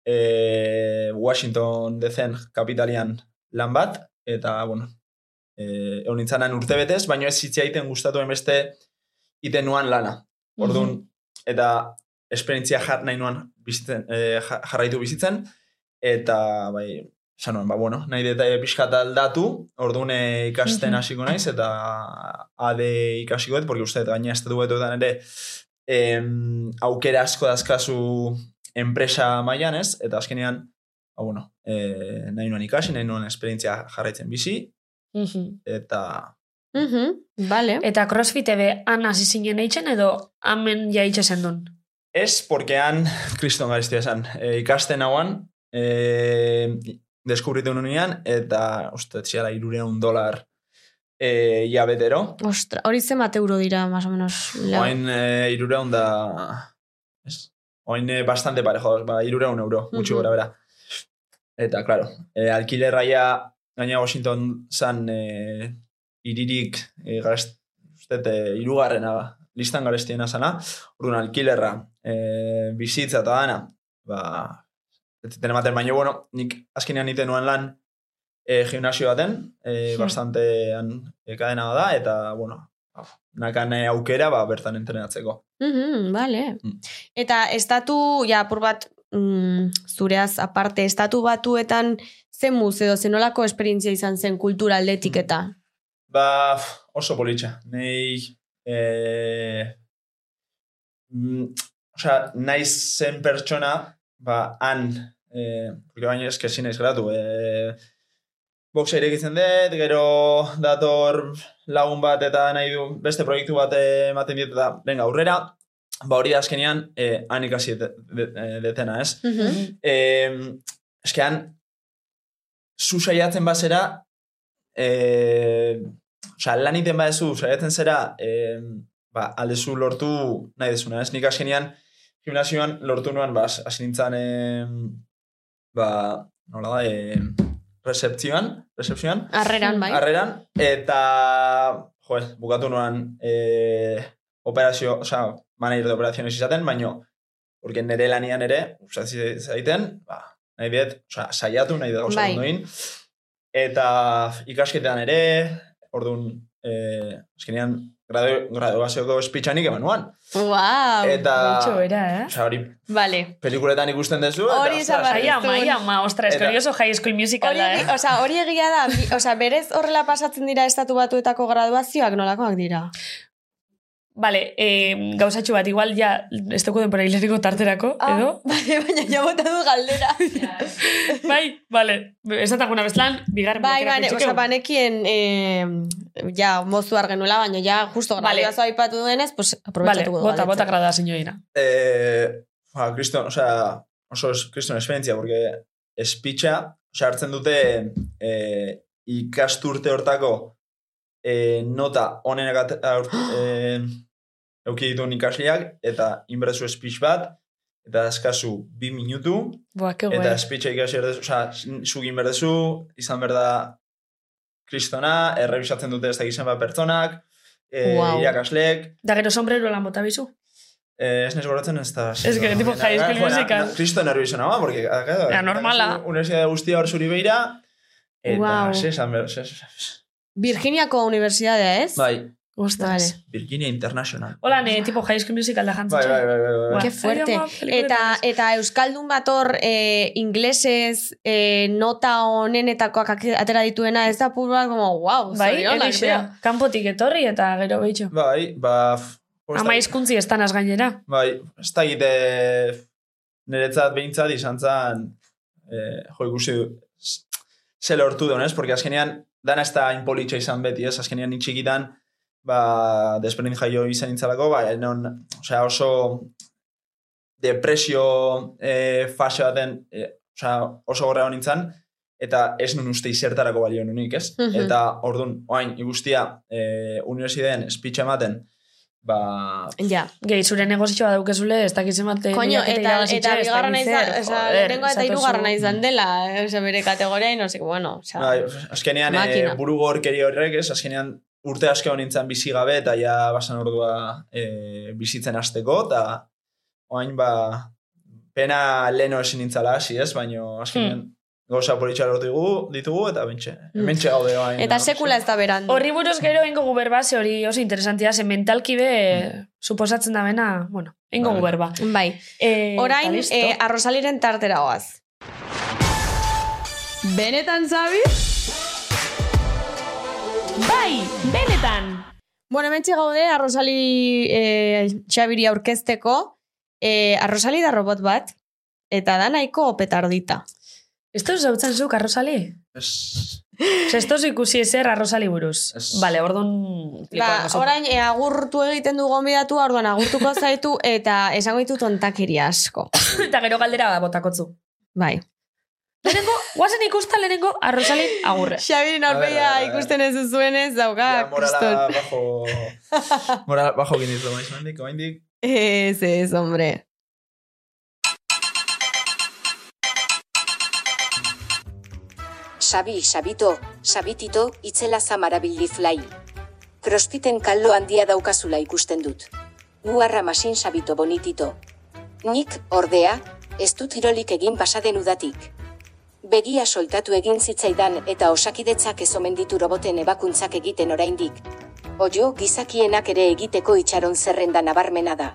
e, Washington dezen kapitalian lan bat, eta, bueno, e, egon nintzanan urte betez, baina ez zitzaiten gustatu beste iten nuan lana. Orduan, eta esperientzia jar, nahi nuan bizitzen, e, ja- jarraitu bizitzen, eta bai, esan nuen, ba, bueno, nahi deta pixkat aldatu, orduan eh, ikasten hasiko naiz, eta ade ikasiko dut, porque uste, gaina estatu betuetan ere, em, aukera asko dazkazu enpresa mailan ez, eta azkenean, ba, bueno, e, nahi nuen ikasi, nahi nuen esperientzia jarraitzen bizi, Mhm. eta Mhm, Vale. Eta crossfit ebe han hasi zinen eitzen edo hamen ja itxe zendun. Ez, porque han, kriston gaiztia esan, e, ikasten hauan, e, deskubritu nunean, eta, uste, txiala, irureun dolar e, ia betero. Ostra, hori zenbat euro dira, más o menos. la- Oain e, irureun da... Ez, oain e, bastante parejo, ba, irureun euro, gutxi Mhm. gora bera. Eta, claro, e, alkilerraia gaina Washington zan e, iririk e, garest, uste, e, irugarrena listan garestiena zana, orduan alkilerra, e, bizitza eta dana, ba, ez ziten ematen, baina, bueno, nik azkenean iten nuen lan e, gimnasio baten, e, Hmm. bastante han, e, kadena da, eta, bueno, nakan aukera, ba, bertan entrenatzeko. Mhm, vale. Mm. Eta estatu, ja, apur bat, mm, zureaz aparte, estatu batuetan zen museo, zenolako esperientzia izan zen kultura aldetik eta. Ba, oso politxa. Nei, e, mm, osea, naiz zen pertsona, ba, han, e, porque baina eske ezin naiz gratu, e, boxa irekitzen dut, gero dator lagun bat eta nahi du beste proiektu bat ematen dit eta venga aurrera, ba hori da azkenean e, han ikasi det- det- e, detena, ez? Mhm. Eh, eskean, zu saiatzen bazera, eh, osea, lan iten badezu, saiatzen zera, eh, ba, aldezu lortu nahi dezuna, ez? Nik azkenean, gimnasioan lortu nuan, ba, hasi nintzen, eh, ba, nola da, eh, recepzioan, recepzioan, Arreran, bai. harreran, eta, jo, bukatu nuan eh, operazio, osea, manager de operaciones izaten, baino, porque nire lanian ere, osea, zaiten, ba, nahi diet, osea, saiatu nahi da gauza Bai. ondoin, eta ikasketean ere, orduan, eh, azkenean, gradu, graduazioko spitzanik eman nuan. Wow. Eta, bera, eh? osea, hori Vale. pelikuletan ikusten dezu, Hori esan ama, ai, ama, ostra, eskori oso high school musical da, eh? osea, hori egia da, osea, berez horrela pasatzen dira estatu batuetako graduazioak nolakoak dira. Vale, eh, gauzatxo bat, igual ja, ez dugu denbora hileriko tarterako, edo? Bale, baina ja bota du galdera. bai, vale, esataguna bezlan, bigarren bai, bane, oza, banekien, eh, ja, mozu argenuela, baina ja, justo Vale. grabioazo aipatu duenez, pues, Vale, aprobetsatuko du bota, bota grada, señorina. Eh, ba, kriston, o sea, oso es- kriston esperientzia, porque espitxa, o sea, hartzen dute eh, ikasturte hortako eh, nota onenak at- aur- eh, euki dituen ikasleak, eta inbertzu speech bat, eta eskazu bi minutu, Boa, que eta speecha ikasi erdezu, oza, zuk inberdezu, izan berda kristona, errebisatzen dute ez da gizan bat pertsonak, eh, Wow. irakasleek, Da gero sombrero lan bota bizu. Eh, ez nes goratzen ez da... Ez que, tipo, High School Musical. Kristo nervioso nagoa, porque... Claro, Ja, normala. Universidad guztia hor zuri beira, eta, Wow. ze, esan behar, ze, ze, ze. Virginiako unibertsitatea, ez? Bai, Ostras. Vale. Virginia International. Hola, ne, tipo High School Musical da Bai, jantzatxo. bai, bai, bai, bai. Ba. Qué fuerte. Eta, ez. eta Euskaldun bat hor eh, inglesez eh, nota honenetakoak ak- atera dituena, ez da puro bat, como, wow, Bai, zorionak, kanpotik etorri eta gero behitxo. Bai, ba... ez Ama hizkuntzi estanaz gainera. Bai, ez da gite niretzat behintzat izan zen eh, jo ikusi ze lortu duen, ez? Porque azkenean dana ez da inpolitxa izan beti, ez? Azkenean nitxikitan ba, desberdin jaio izan nintzalako, ba, non, osea, oso depresio eh, fase baten, eh, osea, oso gorra nintzen, eta ez nun uste izertarako balio nunik, ez? Mhm. Eta, orduan, oain, iguztia, eh, universideen speech ematen, ba, Ja. Gehi, zure negozio bat daukezule, ez dakitzen bat Koño, lehiaketa eta, eta dakit izan, zer, oza, joder, lehenengo eta esatozu- hirugarrena izan dela, eh, oza, bere kategoria, no sé, bueno, oza, Bai, azkenean e, buru gorkeri horrek, ez, azkenean urte asko nintzen bizi gabe eta ja basan ordua e, bizitzen hasteko eta oain ba pena leno esin nintzala hasi, ez, baino azkenean gauza politxa lortu ditugu, ditugu eta bentxe, Hmm. bentxe gaude oain. eta no? sekula ez da berandu. Horri buruz gero ingo guberba, ze hori oso interesantia, ze mentalki be, suposatzen da bena, bueno, ingo Vale. guberba. Bai, Eh, orain, listo. eh, arrosaliren tartera goaz. Benetan zabi? Bai, benetan. Bueno, hementxe gaude, arrosali eh, xabiri aurkezteko, eh, arrosali da robot bat, eta da nahiko petardita. Esto zautzen zuk, arrosali? Ez, Ze, esto ikusi ezer arrosali buruz. Ez. Vale, orduan... Ba, orain, e, agurtu egiten du gonbidatu, orduan agurtuko zaitu, eta esango ditu tontakeria asko. eta gero galdera bakotzu. Bai. Lehenengo, guazen ikusten lehenengo arrosali agurre. Xabirin A ver, a ver, aurpegia a ver. ikusten ez duzuenez, dauka, ja, morala bajo... morala bajo ginditu, maiz, mendik, oaindik. Ez, ez, hombre. Sabi, sabito, sabitito, itzela zamarabildi fly. Crossfiten kallo handia daukazula ikusten dut. Nuarra masin sabito bonitito. Nik, ordea, ez dut irolik egin pasaden udatik. Begia soltatu egin zitzaidan eta osakidetzak ez omen ditu roboten ebakuntzak egiten oraindik. Oio, gizakienak ere egiteko itxaron zerrenda nabarmena da.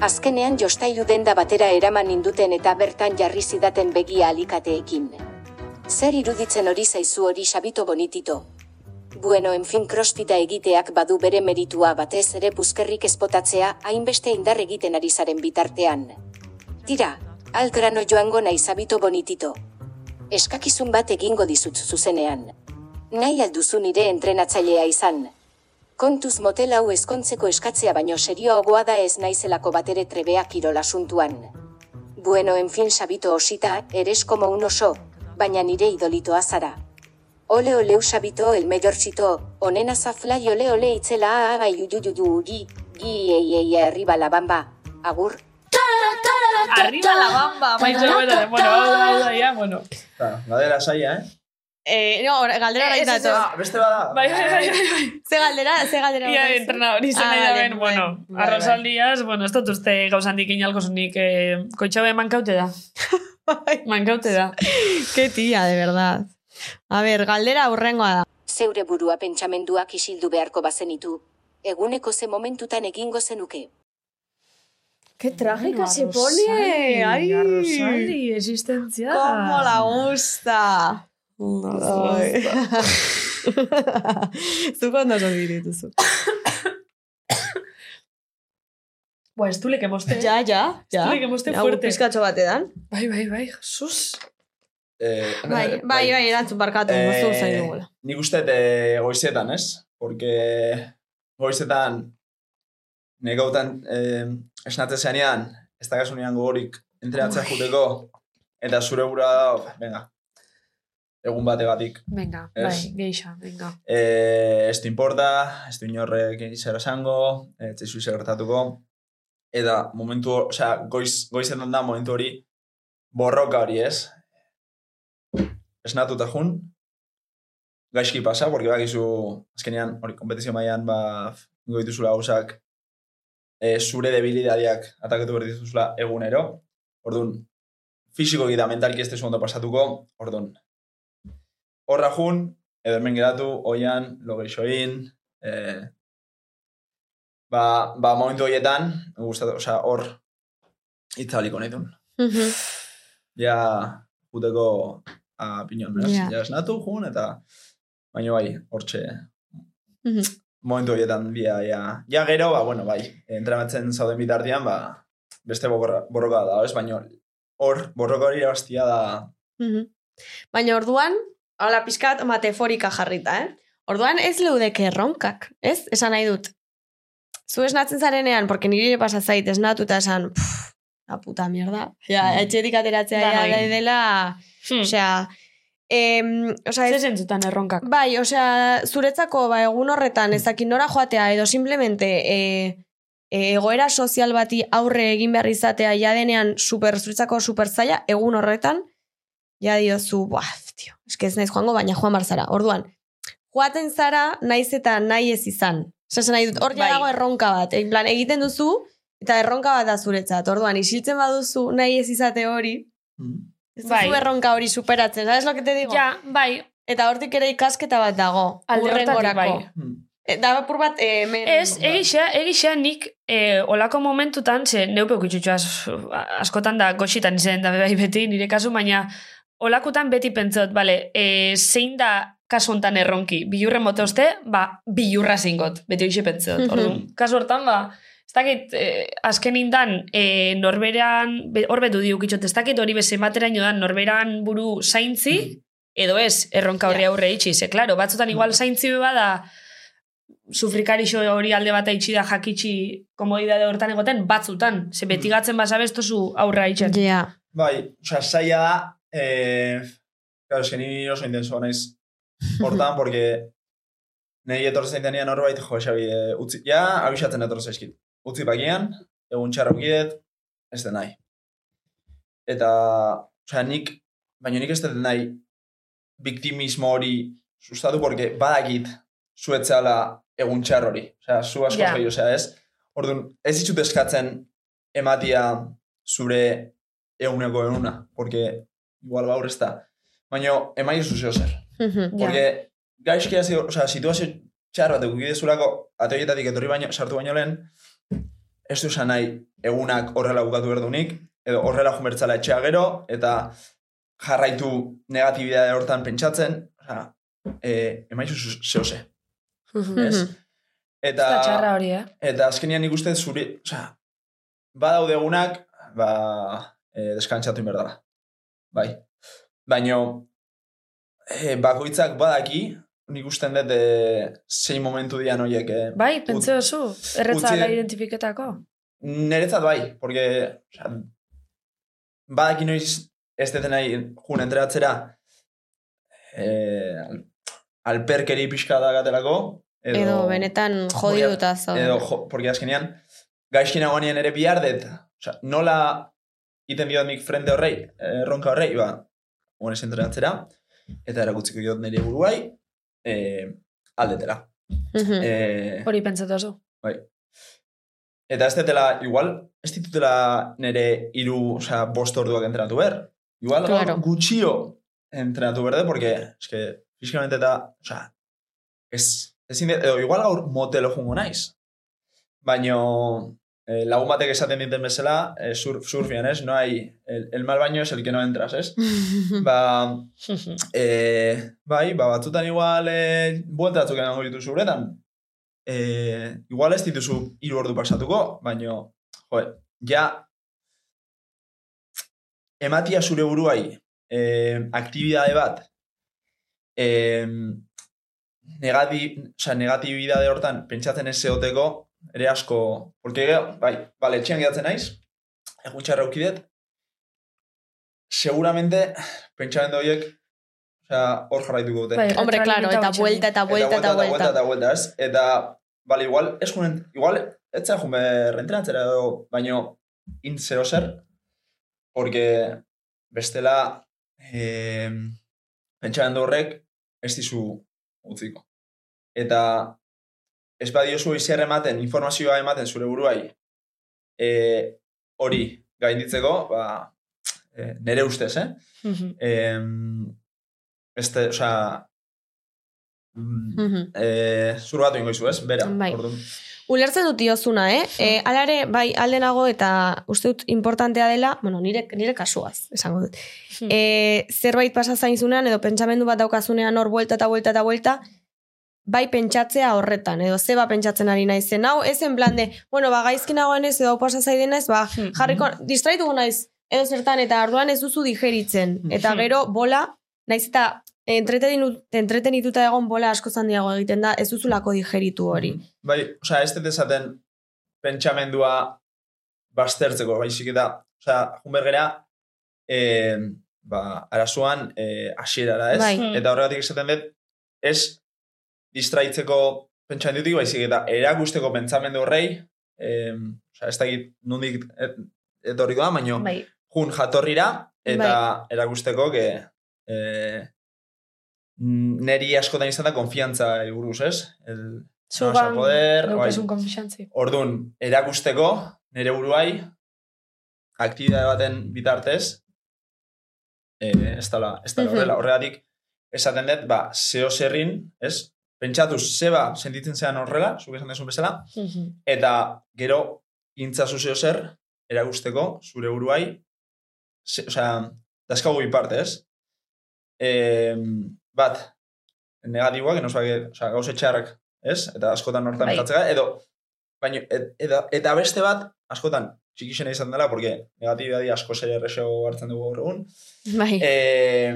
Azkenean jostailu denda batera eraman induten eta bertan jarri zidaten begia alikateekin. Zer iruditzen hori zaizu hori sabito bonitito? Bueno, en fin crossfita egiteak badu bere meritua batez ere puzkerrik espotatzea hainbeste indar egiten ari zaren bitartean. Tira, al grano joango nahi sabito bonitito. Eskakizun bat egingo dizut zuzenean. Nahi alduzu nire entrenatzailea izan. Kontuz motel hau ezkontzeko eskatzea baino serioagoa da ez naizelako batere trebea kirol asuntuan. Bueno, en fin, sabito osita, eres como un oso, baina nire idolitoa zara. Ole ole usabito el mayorcito, onena zaflai ole ole itzela aga iuyuyuyu gi, gi ei ei arriba la bamba, agur. Arriba la bamba, maiz bueno, bueno, bueno, bueno, bueno. Claro, gadera saia, eh? Eh, no, galdera ez, dator. Ah, beste bada. Bai, bai, bai, bai. Ze galdera, ze galdera. Ia entrenador izan Ah, nahi daben, bai, bueno, bai, arrosaldiaz, bueno, ez dut uste gauzandik inalko zunik, eh, koitxabe mankaute da. Bai. mankaute da. Qué tía, de verdad. A ver, galdera aurrengoa da. Zeure burua pentsamenduak isildu beharko bazenitu. Eguneko ze momentutan egingo zenuke. Qué trágica se Arrosali, pone. Ay, Arrosali, existentzia. cómo la gusta. Ay. Zuk ondo oso dituzu. Bua, ez du leke moste. Ja, ja, ja. Zurik emoste Ja, fuerte. Pizkatxo batedan. Bai, bai, bai, Jesus. Eh, Bai, bai, bai, erantzun barkatu, Eh, moztu zain dugula. Nik uste eh, goizetan, ez? Porque goizetan negautan eh, esnatzen zenean, ez da kasunean gogorik entrenatzen juteko, eta zure gura da, venga, egun bategatik. Venga, Ez. bai, geixa, venga. Eh, ez du importa, ez du inorrek zer esango, ez zizu zer gertatuko, eta momentu, osea, goiz, goizetan da momentu hori borroka hori, ez? Esnatuta jun, gaizki pasa, porque bakizu, azkenean, hori, kompetizio mailan ba, ingo dituzula gauzak, e, zure debilidadiak ataketu behar dituzula egunero, orduan, fisiko eta mentalki ez tezu ondo pasatuko, orduan, horra jun, edo hemen geratu, oian, lo geixoin, e, ba, ba, momentu horietan, gustatu, osea, hor, itzaliko nahi duen. Mhm. Ja, juteko a piñon, beraz? Ja. Ja, esnatu, jun, eta baina bai, hortxe, Mhm. Momentu horietan, bia, ja, ja gero, ba, bueno, bai, entrenatzen zauden bitartean, ba, beste borroka, borroka da, ez? Baina hor, borroka hori irabaztia da, Mhm. Baina orduan, hola pizkat metaforika jarrita, eh? Orduan ez leudeke erronkak, ez? Esan nahi dut. Zu esnatzen zarenean, porque niri ere pasa zait esnatu eta esan, pff, la puta mierda. Ja, Mm. etxetik ateratzea ja, dela, Hmm. osea, em, osea, Zer ez, zentzutan erronkak. bai, osea, zuretzako, ba, egun horretan, ez dakit nora joatea, edo simplemente, e, e, egoera sozial bati aurre egin behar izatea, ja denean super, zuretzako super zaila, egun horretan, ja diozu, buah, tio, eske ez naiz joango, baina joan bar zara. Orduan, joaten zara, naiz eta nahi ez izan. Osa, esan nahi dut, hor Bai. dago erronka bat. En plan, egiten duzu, eta erronka bat da zuretzat. Orduan, isiltzen baduzu nahi ez izate hori, ez Bai. erronka hori superatzen. ¿Sabes lo que te digo? Ja, bai, Eta hortik ere ikasketa bat dago. alde bai. E, Da apur bat, eh, hemen... Ez, egisa, egisa nik eh, olako momentutan, ze neupe askotan da goxitan izen da bai beti nire kasu, baina olakutan beti pentsot, bale, eh, zein da kasu hontan erronki, bilurren mote oste, ba, bilurra zingot, beti hoxe pentsot. Mhm. Orduan, kasu hortan, ba, dakit, eh, azken indan, eh, norberan, be- hor betu diuk itxot, ez dakit hori bezen bateraino dan, norberan buru zaintzi, edo ez, erronka horri aurre itxi, ze, klaro, batzutan igual zaintzi be bada, sufrikarixo hori alde bat itxi da jakitxi komodidade hortan egoten, batzutan, ze beti gatzen basabestozu aurra itxen. Ja. Bai, osea, zaila da, eh, claro, eske ni oso intenso naiz hortan, porque nahi etorri zaitenean norbait, jo, Xabi, eh, utzi, ja, abisatzen etorri zaizkit. Utzi bakian, egun txarra ukidet, ez den nahi. Eta, osea, nik, baina nik ez den nahi biktimismo hori sustatu, porque badakit zuetzala egun txar hori. Osea, zu asko yeah. osea, ez? Orduan, ez ditut eskatzen ematia zure eguneko egununa, porque igual gaur ez da. Baina, emai zuzio zer. Mhm. Ja. Porque gaizki hasi, osea, situazio txar bat egukide zurako atoietatik etorri baino, sartu baino lehen, ez du nahi egunak horrela bukatu berdunik, edo horrela jumertzala etxea gero, eta jarraitu negatibidade hortan pentsatzen, osea, e, emaizu zehose. Mhm. Ez? Eta, txarra hori, eh? eta azkenian nik uste zuri, osea, badaude egunak, ba, e, deskantzatu inberdala. Bai. Baina, e, bakoitzak badaki, nik usten dut e, zein momentu dian horiek. E, Bai, pentsa oso, erretza da identifiketako. Neretzat bai, porque osea, badaki noiz ez deten nahi jun entrenatzera eh, al- alperkeri pixka da gatelako. Edo, Edo benetan jodiduta zaude. Edo, jo, porque azkenean, gaizkin agonean ere bihar dut. Osea, nola iten diot nik frente horrei, erronka horrei, ba, honez entrenatzera, eta erakutziko diot nire buruai, eh, aldetela. Mhm. Eh, Hori pentsatu oso. Bai. Eta ez dutela, igual, ez ditutela nire iru, osea, bost orduak entrenatu behar. Igual Claro. gutxio entrenatu berde, porque, es que, fisikamente eta, osea, ez, de- edo igual gaur motelo jungo naiz. Baino, eh, lagun batek esaten diten bezala, eh, sur, surfian, ez? No hay, el, el mal baño es el que no entras, ez? ba, eh, bai, ba, batzutan igual eh, buelta batzuk emango dituzu uretan. Eh, igual ez dituzu hiru ordu pasatuko, baino jo, ja, ematia zure buruai eh, aktibidade bat, eh, negati, oza, negatibidade hortan pentsatzen ez zeoteko, ere asko, porque, bai, bale, etxean gehatzen naiz, egun txarra aukidet, seguramente, pentsamendu horiek, osea, hor jarraituko dute. Bai, Hombre, claro, eta vuelta, eta vuelta, eta eta vuelta, vuelta. eta vuelta, ez? Eta, bale, igual, junen, igual, zera jume rentrenatzera edo, baino, in zero zer, porque bestela, eh, pentsamendu horrek, ez dizu utziko. Eta, ez badiozu iziar ematen, informazioa ematen zure buruai, eh, hori gainditzeko, ba, eh, nere ustez, eh? Mhm. Eh, este, osea, mm, Mhm. eh, zur bat ingo izu, ez? Bera, Bai. orduan. Ulertzen dut diozuna, eh? E, alare, bai, aldenago eta uste dut importantea dela, bueno, nire, nire kasuaz, esango dut. Hmm. E, zerbait pasa zainzunean, edo pentsamendu bat daukazunean hor buelta eta buelta eta buelta, bai pentsatzea horretan, edo zeba pentsatzen ari naizen. Hau, ez en plan de, bueno, ba, gaizki nagoen ez, edo pasa zaiden ez, ba, Hmm. jarriko, distraituko naiz, edo zertan, eta arduan ez duzu digeritzen. Eta Hmm. gero, bola, naiz eta entretenituta egon bola asko zandiago egiten da, ez duzulako digeritu hori. Bai, osea, ez dut esaten pentsamendua baztertzeko, baizik eta, osea, junbergera, eh, ba, arazoan eh, asierara, ez? Bai. Hmm. Eta horregatik esaten dut, ez distraitzeko pentsamendutik, baizik eta erakusteko pentsamendu horrei, eh, osea, ez dakit nondik et- etorri da, baino, Bai. jun jatorrira, eta Bai. erakusteko, que, eh, neri askotan izan da konfiantza buruz, ez? El, Zugan, poder, bai. daukezun konfixantzi. Orduan, erakusteko, nire buruai, aktibitate baten bitartez, eh, ez dala, ez Mhm. horrela, horregatik, esaten dut, ba, zeo zerrin, ez? Pentsatuz, zeba sentitzen zean horrela, zuk esan desun bezala, Mhm. eta gero, intzazu zeo zer, erakusteko, zure buruai, ze, osea, dazkagu bi parte, ez? E, bat, negatiboak, no osea, gauze txarrak, ez? Eta askotan hortan Bai. edo, baina, et, eta, eta beste bat, askotan, txikixena izan dela, porque negatibiadi asko zer errexo hartzen dugu gaur egun. Bai. E,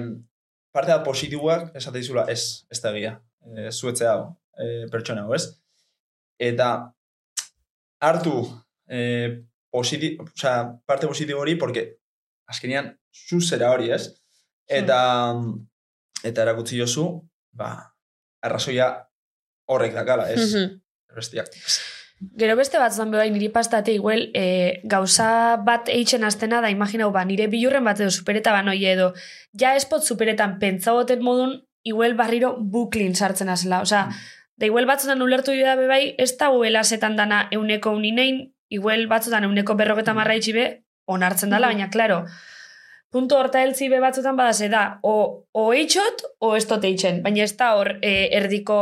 parte bat positiboak, esate dizula, ez, ez da egia. E, zuetzea hau, e, pertsona hau, ez? Eta hartu e, positi, osea, parte positibo hori, porque azkenean zu zera hori, ez? Eta, eta erakutzi jozu, ba, arrazoia horrek dakala, ez? Mhm. Bestiak. Gero beste bat zan bai niri pastate igual e, gauza bat eitzen aztena da imaginau ba nire bilurren bat edo supereta banoi edo ja espot superetan pentsagoten modun igual barriro buklin sartzen azela. Osea, da igual batzutan ulertu dira be bai ez da huela setan dana euneko uninein, igual batzutan euneko berroketa marra itxibe onartzen dala, baina claro, puntu horta heltzi be batzutan badase da, o, o eitxot, o ez dut eitzen, baina ez da hor e, erdiko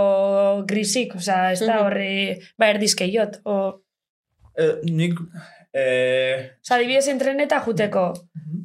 grisik, osea, ez da Mhm. hor e, ba erdizkeiot, o... E, nik, e, Osa, dibidez entreneta juteko.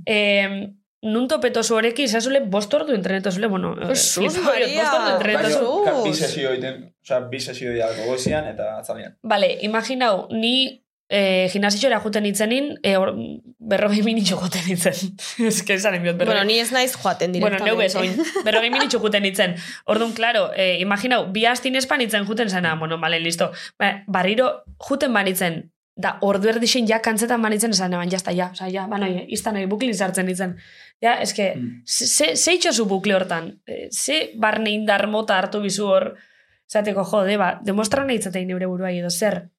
Eh, nun topeto zu horeki, izazule bost ordu entreneto zule, bueno, eh, horiot, Maria! bost ordu entreneto Baina- zule. baino, ka- bi sesio egiten, osea, bi sesio dira goizian eta atzalian. Vale, imaginau, ni eh, gimnasiora juten itzenin, eh, or, berrogei minitxo juten itzen. Ez que esan biot, berrogei. Bueno, ni ez naiz joaten Bueno, directamente. neu bez, oin, berrogei minitxo juten itzen. Orduan, claro, eh, imaginau, bi astin espan itzen juten zena, bueno, bale, listo. Ba, barriro juten banitzen, da ordu erdixen ja kantzetan banitzen esan, baina jazta, ja, oza, ja, banoi, iztan hori buklin sartzen ditzen. Ja, eske, Mm. ze, ze itxosu bukle hortan? Eh, Ze barne indar mota hartu bizu hor, zateko jode, ba, demostra nahi itzatein neure buruai edo zer.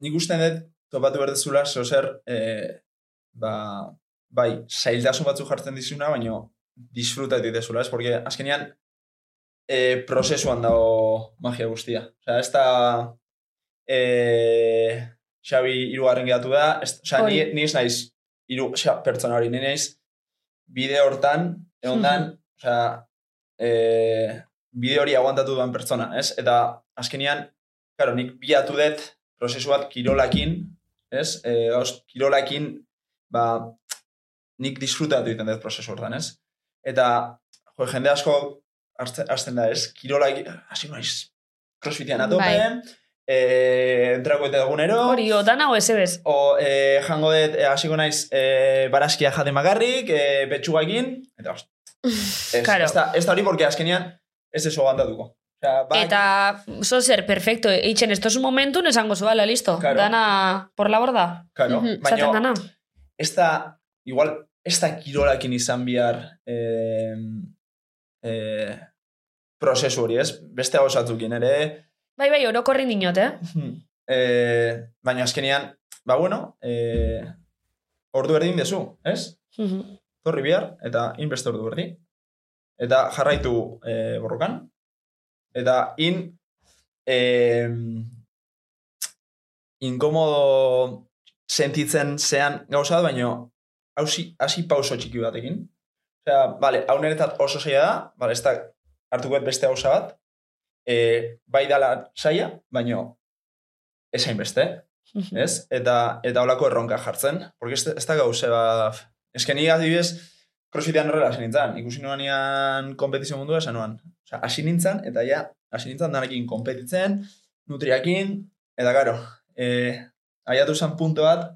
nik uste dut, topatu berdezula, zeo zer, e, ba, bai, zailtasun batzu jartzen dizuna, baino disfruta ditezula, ez? Porque azkenean, e, prozesuan dago magia guztia. Osea, ez da, e, Xabi irugarren geratu da, ez, osea, ni, Hori. ni ez naiz, iru, osea, pertsona hori, ni naiz, bide hortan, egondan, osea, e, bide hori aguantatu duan pertsona, ez? Eta azkenean, claro, nik bilatu dut prozesu bat kirolakin, ez? E, gauz, kirolakin, ba, nik disfrutatu egiten dut prozesu hortan, ez? Eta, jo, jende asko hasten da, ez? Kirolak, hasi naiz, crossfitean atope, Bai. E, entrako eta egunero, Hori, o, dana o ezebez. o e, jango dut, e, hasiko naiz, e, barazkia jate magarrik, e, betxugakin, eta ost. Ez, Claro. ez, da, ez da hori, porque azkenean, ez eso gantatuko. Osea, bai, Eta, zo zer, perfecto, eitzen estos momentu, nesango zuala, listo. Claro. Dana por la borda. Claro, Mhm. Zaten baina, dana. ez da, igual, ez da kirolakin izan bihar eh, eh, prozesu hori, ez? Beste hau zatzukin ere, Bai, bai, orokorrin dinot, eh? eh, baina azkenean, ba bueno, eh, ordu erdin dezu, ez? Mhm. Torri bihar, eta in beste ordu erdi. Eta jarraitu eh, borrokan. Eta in eh, inkomodo sentitzen zean gauza bat, baina hausi, hasi pauso txiki batekin. Osea, bale, hau niretzat oso zaila da, bale, ez da hartuko beste gauza bat, e, bai dala saia, baina ez hainbeste, Mhm. ez? Eta, eta holako erronka jartzen, porque ez, ez da gauze ba... Ez que ni adibidez, crossfitean horrela hasi nintzen, ikusi nuan nian kompetizio mundua esan nuan. Osea, hasi nintzen, eta ja, hasi nintzen danekin kompetitzen, nutriakin, eta karo, eh, aiatu zen punto bat,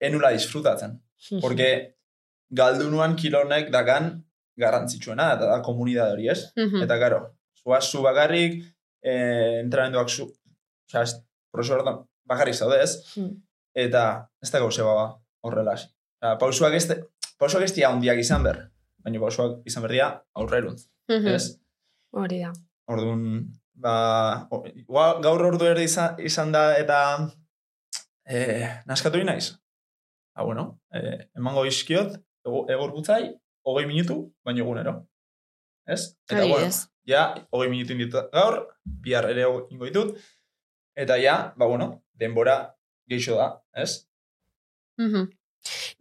enula disfrutatzen. Porque galdu nuan kilonek dakan garrantzitsuena, eta da komunidade hori, ez? Mhm. Eta, karo, zuaz zu bakarrik, eh, entrenamenduak zu, ez, prozesu horretan bakarrik zaude? Hmm. Eta ez da gauze baba horrela. Osea, pausuak ez, pausuak ez dira handiak izan ber, baina pausuak izan berdia aurreruntz, Mhm. ez? Hori da. Orduan, ba, o- gaur ordu erde izan, izan da eta eh, naskatu naiz. Ba, bueno, eh, emango izkiot, ego- egor gutzai, hogei minutu, baina egunero. Ez? Eta, bueno, ja, hogei minutu inditu gaur, bihar ere ingo ditut, eta ja, ba, bueno, denbora geixo da, ez? Mhm.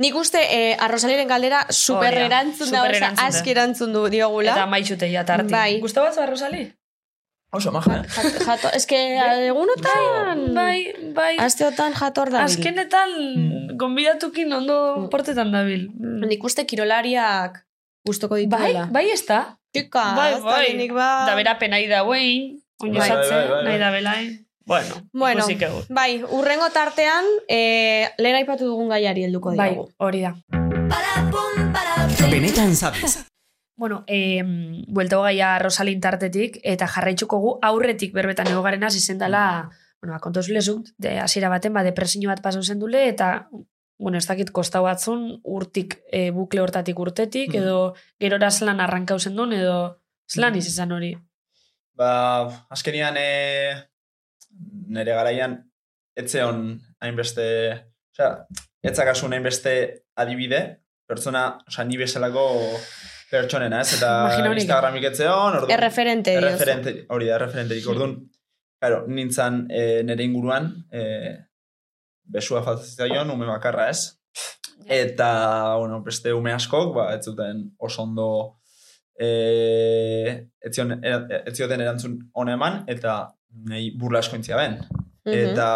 Nik uste eh, arrosaliren galdera super da, erantzun da, super oza, erantzun aski erantzun du diogula. Eta maitxute ja tarti. Bai. Gusta batzu arrosali? Oso, maja, eh? Jat, jato, eske egunotan, Bai, bai. asteotan jator da. Azkenetan, Mm. gonbidatukin ondo portetan dabil. Mm. Nik uste kirolariak gustoko Bai, dituela. bai ez da. Kika, Bai, bai. Nik ba... Da bera penai da guein, oin Bai, esatze, bai, bai, bai. nahi da belain. Bueno, Bueno. Bai, urrengo tartean, eh, lehen aipatu dugun gaiari helduko Bai, diogu. hori da. Benetan sabes. Bueno, eh, bueltago gaia Rosalin tartetik, eta jarraitzuko gu aurretik berbetan egogaren hasi zendala, bueno, ba, kontuz lezuk, de, hasiera baten, ba, depresio bat pasau zendule, eta, bueno, ez dakit kosta batzun, urtik, e, bukle hortatik urtetik, Mhm. edo gerora zelan arrankau zendun, edo zelan Mhm. izan hori. Ba, azkenian e, nire garaian etzeon hainbeste, osea, etzakasun hainbeste adibide, pertsona, osea, ni bezalako pertsonena, ez? Eta. Instagramik etzeon, orduan... Erreferente. Erreferente, hori da, erreferenterik, orduan, claro, nintzen e, nire inguruan, e, besua faltazitzaion, ume bakarra, ez? Eta, bueno, beste ume askok, ba, ez zuten oso ondo e, etzion, e, etzioten erantzun hona eman, eta nahi burla asko intzia ben. Mhm. Eta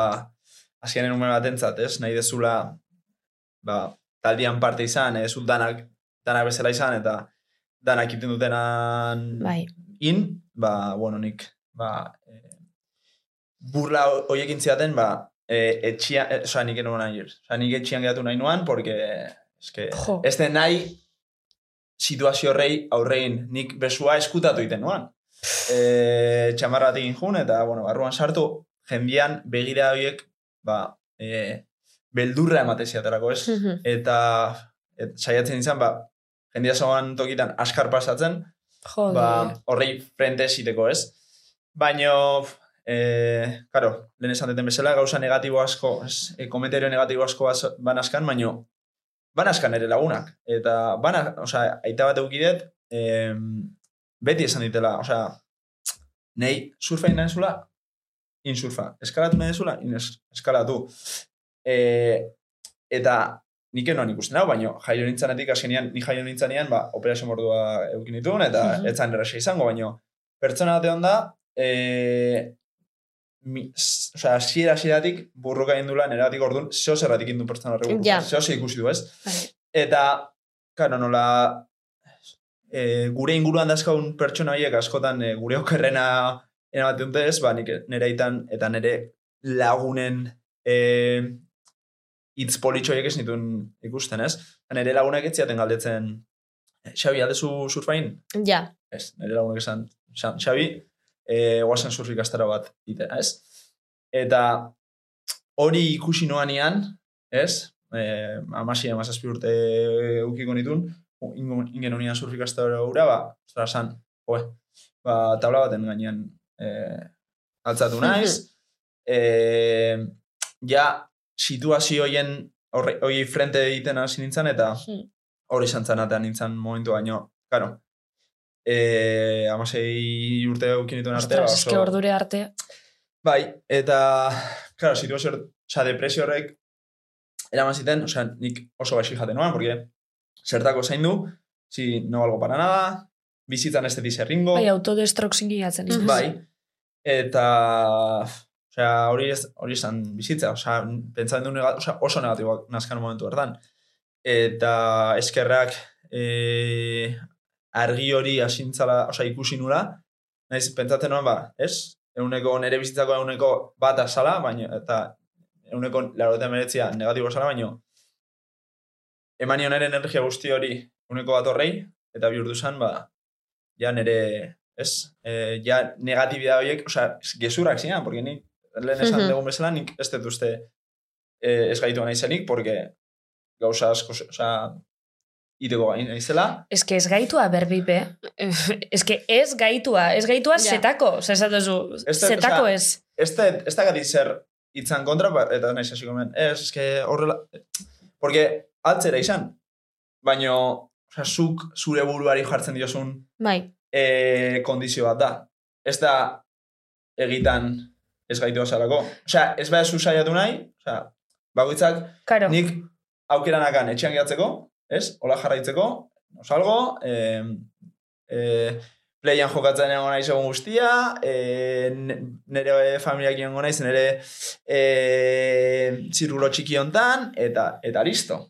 azkenen ume bat entzat, ez? Nahi dezula, ba, taldian parte izan, ez danak, danak bezala izan, eta danak iten dutenan Bai. in, ba, bueno, nik, ba, e, burla hoiek intziaten, ba, e, etxia, e, oza, nik eno nahi, oza, nik etxian geratu nahi nuan, porque, eske, Jo. ez den nahi situazio horrei aurrein nik besua eskutatu iten nuan. E, txamarra bat egin jun, eta, bueno, barruan sartu, jendian begira horiek, ba, e, beldurra emate ziaterako, ez? Mhm. Eta et, saiatzen izan, ba, jendia zoan tokitan askar pasatzen, Jode. ba, horrei frente esiteko, ez? Baina, e, karo, lehen esan deten bezala, gauza negatibo asko, e, komentario negatibo asko banaskan, baina banaskan ere lagunak. Eta, bana, osea, aita bat eukidet, e, beti esan ditela, osea, nei surfa ina zula, insurfa. Eskalatu nahi zula, eskalatu. E, eta nik enoan ikusten hau, baina jaio nintzanetik azkenean, ni jaio nintzanean, ba, operazio mordua eukin dituen, eta Mhm. ez zan erresa izango, baina pertsona bate onda, e, osea, asiera asieratik burruka indula, neratik orduan, zeo zerratik indu pertsona burruka. Ja. Zeo zer ikusi du, ez? Bai. Eta, karo, nola, e, gure inguruan dazkaun pertsona horiek askotan e, gure okerrena eramaten dute ez, ba, nik nire aitan eta nire lagunen e, hitz politxoiek ez nituen ikusten, ez? Nire lagunak ez ziaten galdetzen, Xabi, aldezu surfain? Ja. Ez, nire lagunak esan Xabi, e, guazen surf ikastaro bat, ite, ez? Eta hori ikusi noanean, ez? E, amasi, amazazpi urte ukiko nitun, ingen, unian surf ikastaro gura, ba, zara san, joe, ba, tabla baten gainean e, altzatu naiz, e, ja, situazioien hori frente egiten hasi nintzen, eta Hmm. hori izan zen atean nintzen momentu baino, karo, e, amasei urte eukin dituen arte, Ostras, eske ordure arte. Bai, eta, claro, situazio, osea, depresio horrek eraman ziten, osea, nik oso gaixi jaten noan, porque zertako zain du, si no valgo para nada, bizitzan ez detiz erringo, Bai, autodestroxin gilatzen. Mhm. bai, eta, osea, hori ez, hori esan bizitza, osea, pentsatzen du, nega, osea, oso negatiboak nazkan momentu hartan. Eta eskerrak e, argi hori asintzala, osea, ikusi nula, naiz pentsatzen nuen, ba, ez? Euneko nere bizitzako euneko bat azala, baina, eta euneko laro eta meretzia negatibo azala, baina eman nion ere energia guzti hori euneko bat horrei, eta bihurtu zen, ba, ja nere, ez? E, ja negatibidad horiek, osea, gezurak zian, porque ni, lehen esan Mhm. dugun bezala, nik ez dut uste e, ez gaitu naizenik, porque gauza asko, osea, iteko gain naizela, Ez que ez gaitua berbipe. Ez que ez gaitua. Ez gaitua Ja. zetako. Osa, esatuzu, Ez da- zetako osea, ez. ez da, ez da gati zer itzan kontra, ba, eta naiz hasiko hemen. Ez, ez que horrela... Porque atzera izan, baino, osea, zuk zure buruari jartzen diozun Bai. e, kondizio bat da. Ez da egitan ez gaitu azalako. Osea, ez behar zu saiatu nahi, osea, bakoitzak Karo. nik aukeranakan etxean gehatzeko, ez? Ola jarraitzeko, osalgo, e, e, playan jokatzen egon naiz egun guztia, e, ne- nire familiak egon naiz, nire e, zirkulo txiki hontan, eta, eta listo.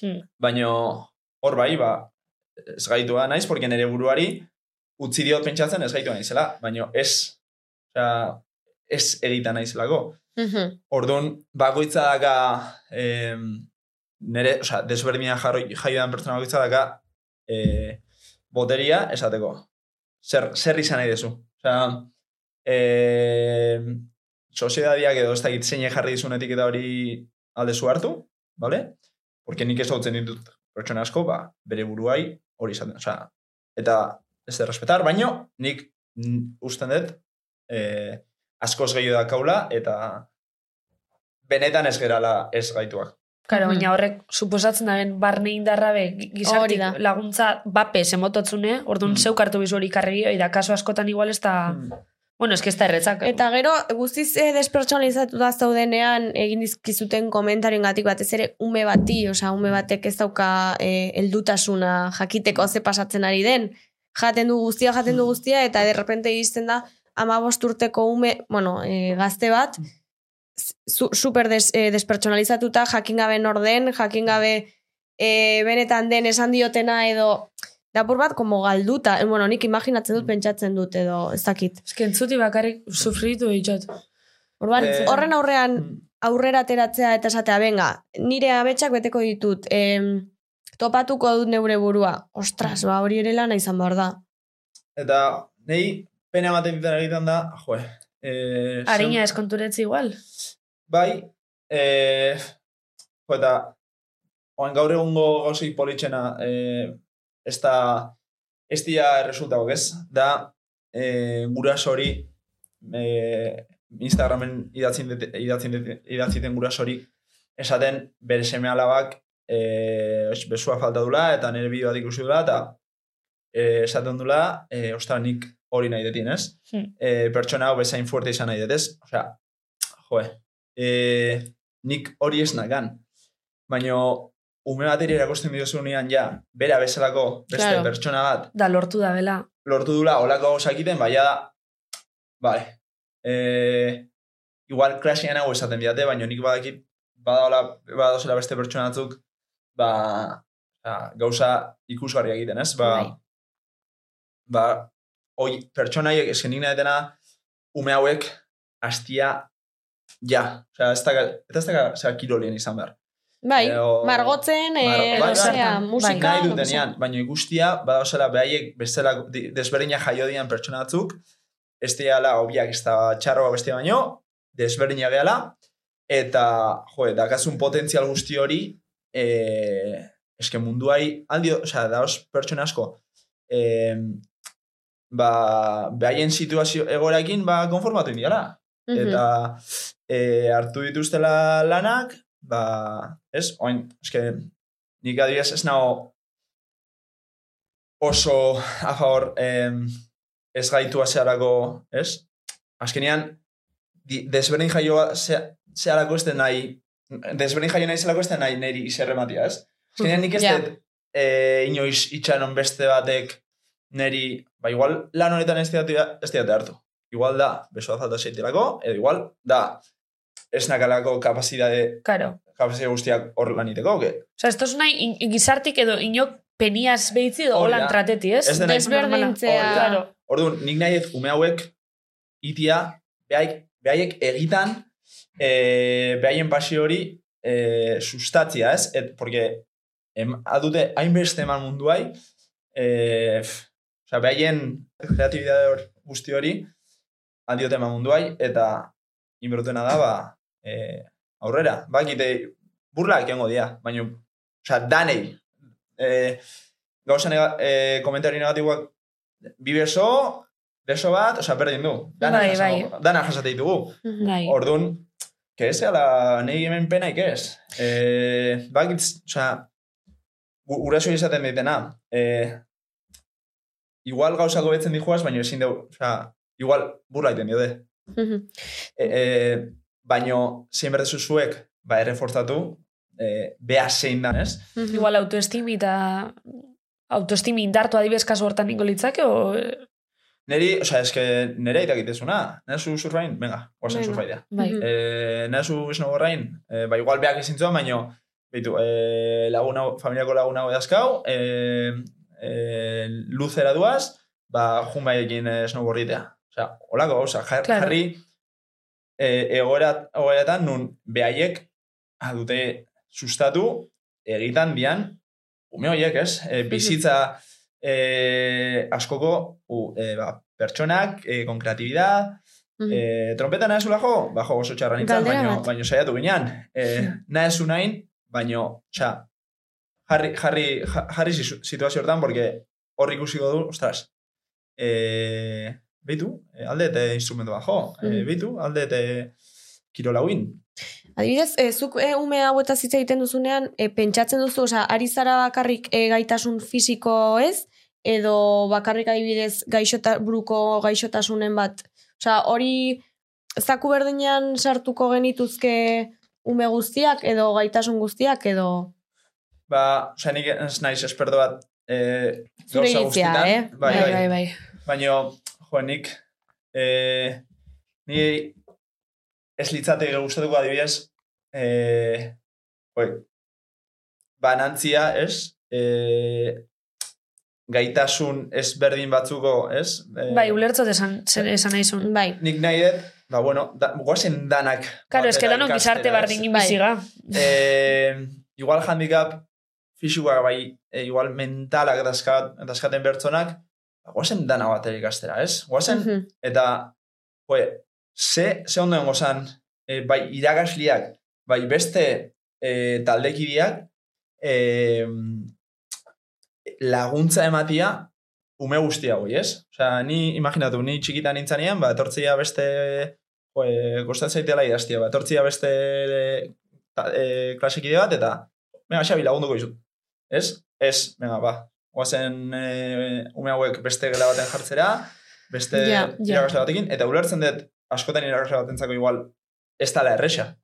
Hmm. Baina hor bai, ba, ez gaitua naiz, porque nire buruari utzi diot pentsatzen ez gaitua naizela, baina ez, osea, ez egita naizelako. Mhm. Orduan, bakoitza daka, em, nire, osea, desberdina jarroi jaiodan pertsona bakoitza daka e, boteria esateko. Zer, zer izan nahi dezu. Osea, e, soziedadiak edo ez dakit zein jarri dizun etiketa hori aldezu hartu, vale? Porque nik ez hautzen ditut pertsona asko, ba, bere buruai hori izaten. Osea, eta ez de respetar, baino nik usten dut e, askoz gehiago da kaula, eta benetan ez gerala ez gaituak. Karo, baina horrek suposatzen da ben barne indarra be gizartik da. laguntza bape semototzune, orduan Mm. zeuk hartu bizu hori karri, da kaso askotan igual ez da... Bueno, ez que ez da erretzak. Eta gero, guztiz eh, despertsonalizatuta zaudenean egin dizkizuten komentarioen gatik batez ere ume bati, osea, ume batek ez dauka eh, eldutasuna jakiteko ze pasatzen ari den. Jaten du guztia, jaten du guztia, eta derrepente iristen da amabost urteko ume, bueno, eh, gazte bat, su, super des, eh, despertsonalizatuta, jakin gabe nor den, jakin gabe eh, benetan den esan diotena edo dapur bat como galduta. Eh, bueno, nik imaginatzen dut, pentsatzen dut edo ez dakit. Ez que entzuti bakarrik sufritu ditut. Orduan, Eh, horren aurrean Mm. aurrera ateratzea eta esatea, benga, nire abetsak beteko ditut, em, topatuko dut neure burua. Ostras, ba, hori ere lana izan behar da. Eta nei pena ematen ditan egiten da, joe. Eh, Arina eskonturetzi igual. Bai, eh, jo, eta oan gaur egungo gauzei politxena eh, ez da ez dia resultago, ez? Da eh, guraso hori eh, Instagramen idatzin dute- idatzin dute- idatziten guraso hori esaten bere seme alabak eh, oix, besua falta dula eta nire bideo bat ikusi dula eta eh, esaten dula eh, ostra nik hori nahi detien, ez? Hmm. Eh, pertsona hau bezain fuerte izan nahi dut, ez? Osea, joe, eh, nik hori ez nagan. Baina ume bateri erakusten diozunean ja, bera bezalako beste Claro. pertsona bat Da lortu da bela. lortu dula olako gauzakiten, baina da, bale, e, igual klasean hau esaten diate, baina nik badakit badaola, badaozela beste pertsona batzuk, ba, ba, gauza ikusgarria egiten, ez? Ba, Bai. ba, oi, pertsona haiek esken nik nahetena, ume hauek hastia ja. Osea, ez da, eta ez da, osea, kirolien izan behar. Bai, Edo- margotzen, Mar- eh, bai, bai. osea, Bai. musika. nahi lo que dutenean, baina ikustia, bada osela, behaiek bestela di- desberdina jaio dian pertsona batzuk, ez diala, obiak ez da txarroa bestia baino, desberdina gehala, eta, jo, dakazun potentzial guzti hori, e, eske munduai, aldi, osea, daos pertsona asko, e, ba, behaien situazio egorakin, ba, konformatu indiala. sea. Mhm. Eta e, hartu dituztela lanak, ba, ez, oin, eske, nik adibidez ez nago oso a favor em, ez gaitua zeharako, ez? Azkenean, di, desberdin jaioa ze- zeharako ez den nahi, desberdin jaio nahi zelako ez den nahi niri izerrematia, ez? Azkenean nik ez Ja. dut e, inoiz itxanon beste batek neri, ba igual lan honetan ez diate, ez hartu. Igual da, besoa falta zeitelako, edo igual da, ez nakalako kapazidade, Karo. kapazidade guztiak hor laniteko, que Osa, ez tozu nahi in, gizartik edo inok peniaz behitzi edo holan trateti, ez? Ez Desberdintzea. Claro. Orduan, nik nahi dut ume hauek itia, behaik, behaiek egitan, e, behaien pasio hori e, sustatzia, ez? Et, porque em, adute hainbeste eman munduai, e, osea, behaien kreatibidade guzti hori, aldiote eman munduai, eta inbertena da, ba, e, aurrera. Bakite, burlak egongo dira, baina, osea, danei, e, gauza nega, e, komentari negatiboak bi beso, beso bat, osea, berdin du. Dana, Bai, bai. dana jasate ditugu. Mhm. Bai. Orduan, que ez ala nahi hemen penaik ez. E, bakitz, osea, gu- guraso izaten ditena. E, igual gauzako betzen dijuaz, baina ezin dugu, osea, igual burla iten diode. Mhm. E, e, baino, zein berdezu zuek, ba, errefortzatu, e, bea zein dan, ez? Igual autoestimi eta autoestimi indartu adibez kasu hortan ningo litzake, o... Neri, osea, eske nere itak itezuna. Nere zu surfain, venga, Venga. surfaidea. Bai. Mhm. Eh, nere zu snowboardain, eh, ba igual beak izin zuen, baino, beitu, eh, laguna, familiako laguna hau edazkau, eh, eh, luzera duaz, ba, jun baiekin eh, snowboarditea. Osea, holako, osea, jar, Claro. jarri eh, egoera, egoeratan nun behaiek adute sustatu egitan dian ume horiek, ez? E, bizitza e, askoko u, e, ba, pertsonak, e, con kreatibidad, Mhm. e, trompetan nahi zula jo, ba, jo, oso txarra nintzen, baino, baino saiatu ginean. E, nahi zu nahin, baino, txa, jarri, jarri, ja- jarri situ- situazio hortan, porque hor ikusiko du, ostras, e, beitu, e, aldete instrumentu bat, jo, e, beitu, aldete kirolauin. Adibidez, e, zuk e, ume hauetaz hitz egiten duzunean, e, pentsatzen duzu, osea, ari zara bakarrik e, gaitasun fisiko ez, edo bakarrik adibidez gaixota, buruko gaixotasunen bat. Osea, hori zaku berdinean sartuko genituzke ume guztiak, edo gaitasun guztiak, edo... Ba, osea, nik ez naiz esperto bat e, Zure gauza iritzia, guztietan. eh? Bai, bai, bai, bai. Baina, jo, nik, e, ni ez litzateke gustatuko adibidez, e, jo, banantzia, ez? E, gaitasun ezberdin batzuko, ez? E, Bai, ulertzot esan, esan nahi. Bai, Nik nahi dut, ba, bueno, da, guazen danak. Eske batera danok gizarte bardin Bai. biziga. eh, igual handicap fisikoak bai, e, igual mentalak dazkat, dazkaten bertzonak, ba, guazen dana batera ikastera, ez? Guazen, Mhm. eta, joe, ze, ze ondo dengo zan, e, bai irakasliak, bai beste e, taldekideak, e, laguntza ematia ume guztia goi, ez? Osea, ni, imaginatu, ni txikita nintzanean, ba, etortzia beste, joe, kostatzen zaitela idaztia, ba, etortzia beste ta, e, klasekide bat, eta, venga, Xabi, lagunduko izut. Ez? Ez, venga, ba, guazen e, ume hauek beste gela baten jartzera, beste Ja, ja. irakasle batekin, eta ulertzen dut, askotan irakasle batentzako igual, ez dala erresa.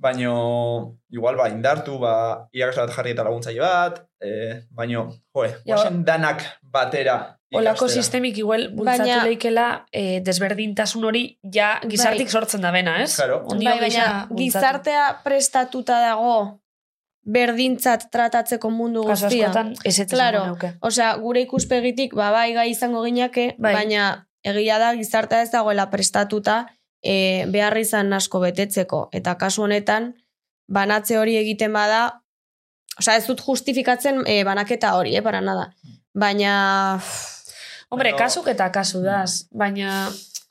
Baino, igual, ba, indartu, ba, irakasle bat jarri eta laguntzaile bat, e, baino, joe, Ja, guazen danak batera Olako sistemik igual bultzatu Baina- leikela eh, desberdintasun hori ja gizartik Bai. sortzen da bena, ez? Claro. Bai, baina gizartea prestatuta dago berdintzat tratatzeko mundu guztia. askotan ez ez Claro. Osea, gure ikuspegitik, ba, bai, gai izango ginake, Bai. baina egia da gizartea ez dagoela prestatuta e, behar izan asko betetzeko. Eta kasu honetan, banatze hori egiten bada, osea ez dut justifikatzen e, banaketa hori, eh, para nada. Baina, Hombre, kasuk eta kasu daz, baina...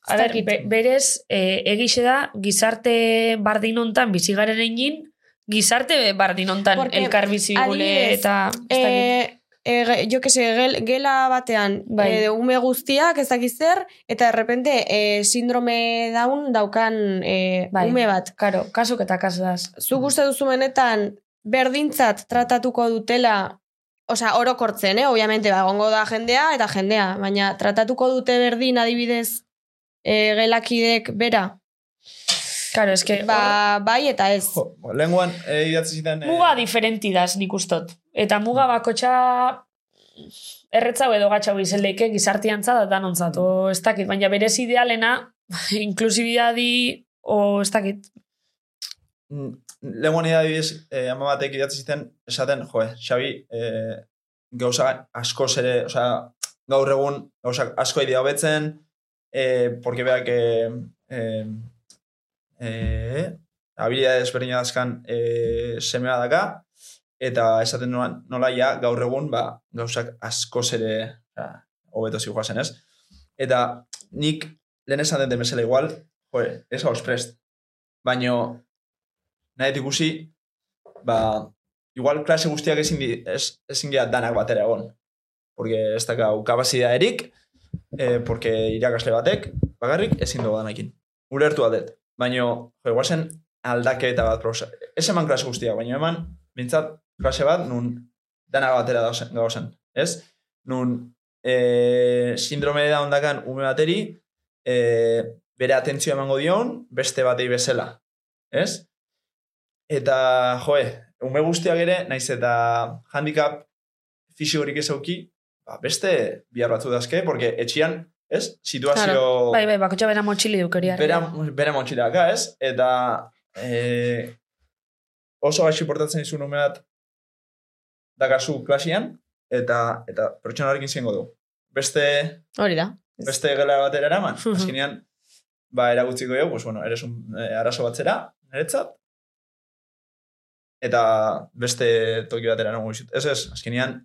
A ber, be, berez, e, egixe da, gizarte bardinontan bizigaren egin, gizarte bardinontan Porque, elkar bizigule adibidez, eta... e, e, jo que se, gel, gela batean Bai. e, ume guztiak ez dakiz zer, eta errepente e, sindrome daun daukan e, Bai. ume bat. Karo, kasuk eta kasu daz. Zuk uste duzu benetan berdintzat tratatuko dutela, osea, orokortzen, eh? Obviamente, ba, egongo da jendea eta jendea, baina tratatuko dute berdin adibidez e, gelakidek bera. Karo, eske... Ba, bai eta ez. Jo, lenguan e, idatzi zidan... hor- Muga diferenti daz nik ustot. Eta muga bakotxa erretzau edo gatxau izeldeike gizartiantza da danontzat. O ez dakit, baina berez idealena inklusibidadi o ez dakit. Mm, lenguan idadiz, eh, ama batek idatzi ziten, esaten, joe, Xabi, eh, gauza asko ere, osea, gaur egun gauza asko idea hobetzen, eh, porque beak eh, eh, eh, habilidades desberdina dazkan eh, semea daka, eta esaten nola, nola ja, gaur egun, ba, gauzak asko ere hobeto zijoazen, ez? Eta nik lehen esan den demesela igual, joe, ez gauz prest. Baino, nahi ikusi, ba, igual klase guztiak ezin, di, ez, ezin dira danak batera egon. Porque ez dakau kapazidea erik, eh, porque irakasle batek, bakarrik ezin dugu danakin. Ulertu adet. Baina, jo, igual zen aldaketa bat prosa. Ez eman klase guztiak, baina eman, bintzat, klase bat, nun danak batera gauzen. Ez? Nun, eh, sindrome da ondakan ume bateri, eh, bere atentzioa emango dion, beste batei bezala. Ez? Eta, joe, ume guztiak ere, naiz eta handicap fisikorik ez auki, ba, beste bihar batzu dazke, porque etxian, ez? Situazio... Bai, bai, bakotxa bera motxili dukeri. Bera, bera montxilaka, ez? Eta e, oso gaixi portatzen izun ume bat dakazu klasian, eta, eta pertsona horrekin zengo du. Beste, Hori da. beste gela batera eraman, azkenean, ba, eragutziko dugu, pues, bueno, eres un eh, arazo batzera, niretzat, eta beste toki batera nago. Ez ez, azkenean,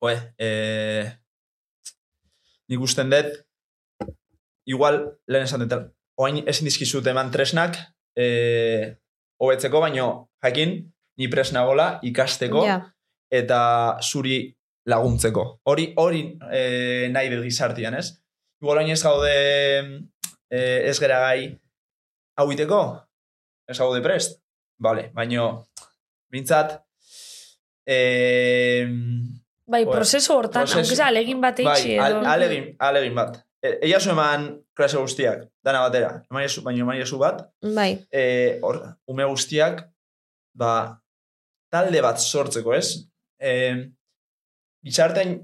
joe, eh, nik usten dut, igual, lehen esan dut, oain ezin dizkizut eman tresnak, eh, hobetzeko, baino, jakin, ni presna gola ikasteko, Ja. eta zuri laguntzeko. Hori hori e, nahi dut gizartian, ez? Igual orain ez gaude e, ez gera gai hau iteko? Ez gaude prest? Vale, baino bintzat e, Bai, prozesu hortan, prozesu- alegin bat bai, eitxi al, edo... alegin, alegin bat. E, Eia zu eman klase guztiak, dana batera. Eman jesu, baino eman jesu bat, Bai. e, hor, ume guztiak, ba, talde bat sortzeko, ez? E, Gizartean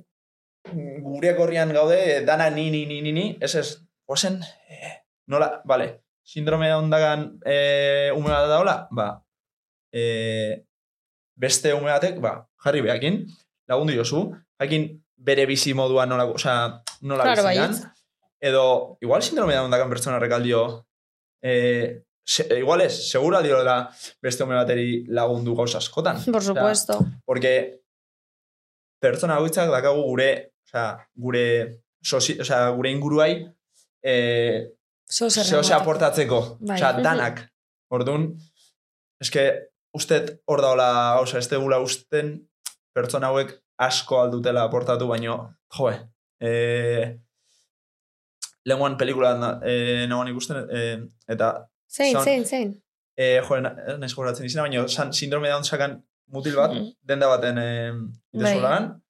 gureak horrian gaude, dana ni, ni, ni, ni, ni, ez ez, oazen, e, nola, bale, sindrome da ondagan e, ume bat daola, ba, e, beste ume batek, ba, jarri behakin, lagundu jozu, jakin bere bizi modua nola, osea, nola Claro, bizian, baietz. edo, igual sindrome da ondagan pertsona rekaldio, eh, se, igual ez, segura diola beste ume bateri lagundu gauza askotan. Por supuesto. Porque pertsona bakoitzak dakagu gure, osea, gure, sozi, osea, gure inguruai eh, zehose emateko. aportatzeko. Bai. Osea, danak. Orduan, eske, ustet hor daola gauza, ez degula usten pertsona hauek asko aldutela aportatu, baino, joe, eh, lenguan pelikula eh, nagoan ikusten, eh, eta Zein, Son- zein, zein. eh, jo, na- ez naiz gogoratzen izena, baina san, sindrome da sakan mutil bat, Mhm. denda baten eh, desolagan,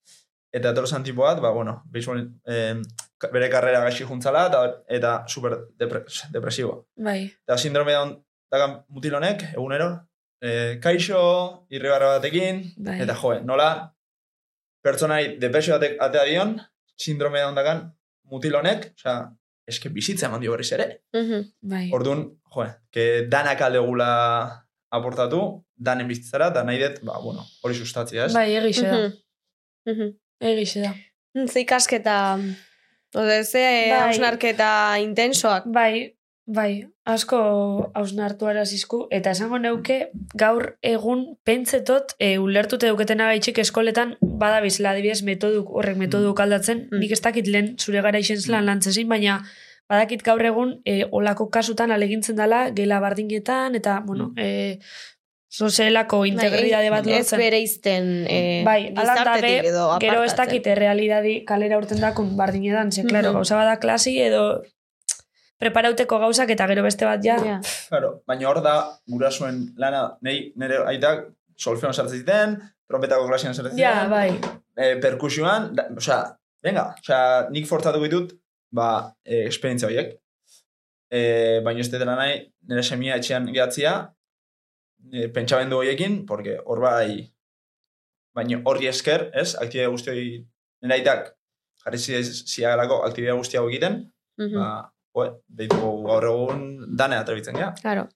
eta etorro zan tipo bat, ba, bueno, beisbol, eh, ka- bere karrera gaixi juntzala, eta, eta super depre, depresibo. Bai, Eta sindrome da dagan mutil honek, egunero, eh, kaixo, irribarra batekin, bai. eta joe, nola, pertsonai depresio batek atea dion, sindrome da dagan mutil honek, osea, eske bizitza eman dio berriz ere. Mhm. bai. Orduan, jo, que danak aldegula aportatu, danen bizitzara, eta nahi dut, ba, bueno, hori sustatzia, ez? Bai, egixe da. Mhm. Mhm. Egixe da. Ze ikasketa Ode, ze Bai. hausnarketa intensoak. Bai, bai, asko hausnartu arazizku, eta esango neuke gaur egun pentsetot e, ulertute duketena gaitxik eskoletan badabizela adibidez metoduk, horrek metoduk aldatzen, Mm. nik ez dakit lehen zure gara isen zelan lantzezin, baina badakit gaur egun e, olako kasutan alegintzen dela gela bardinetan, eta, bueno, e, zozelako integridade bat Bai, Ez lortzen. bere izten eh, Bai, be, edo gero ez apartatzen. dakite realidadi kalera urten dakun bardinetan, ze, claro, Mhm. gauza bada klasi edo preparauteko gauzak eta gero beste bat ja. Ja. Claro, baina hor da, gurasuen lana, nei, nire aitak solfeon sartzen ziten, trompetako klasian sartzen ziten, Ja, bai. eh, perkusioan, da, osea, venga, osea, nik fortzatuko ditut, ba, eh, esperientzia horiek. Eh, baina ez dela nahi, nire semia etxean gehatzia, eh, pentsamendu horiekin, porque hor bai, baina horri esker, ez, aktibitate guzti hori, nire aitak, jarri zi- ziagalako aktibitate guzti hau egiten, Mhm. ba, joe, deitu gaur egun dane atrebitzen gea. Claro.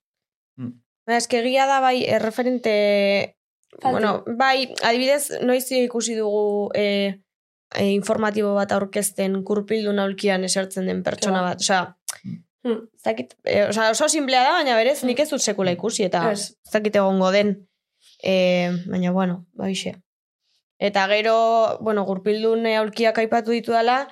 Mm. Ba, eske egia da bai, erreferente... Falta. Bueno, bai, adibidez, noiz ikusi dugu e, e, informatibo bat aurkezten kurpildun aulkian esertzen den pertsona bat. Osea, Hmm. ez dakit, e, osea, oso simplea da, baina berez nik ez dut sekula ikusi, eta Ez. dakit egongo den. E, baina, bueno, ba, hoxe. Eta gero, bueno, gurpildun aulkiak aipatu ditu dela,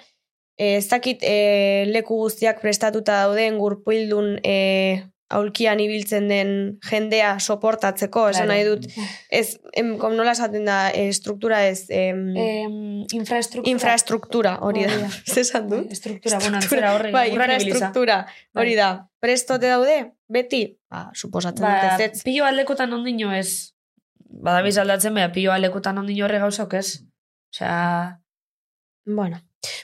e, ez dakit e, leku guztiak prestatuta dauden gurpildun e, aulkian ibiltzen den jendea soportatzeko, esan nahi dut, ez, em, kom nola esaten da, struktura ez, em, Em, infraestruktura. infrastruktura, hori da. Ez esan dut? Estruktura, bueno, antzera horri. Bai, infrastruktura, hori da. Prestote daude, beti? Ba, suposatzen Ba, dut ez ez. pilo aldekutan ondino ez. Badabiz aldatzen beha, pilo aldekutan ondino horre gauzak ez. Osea, Bueno.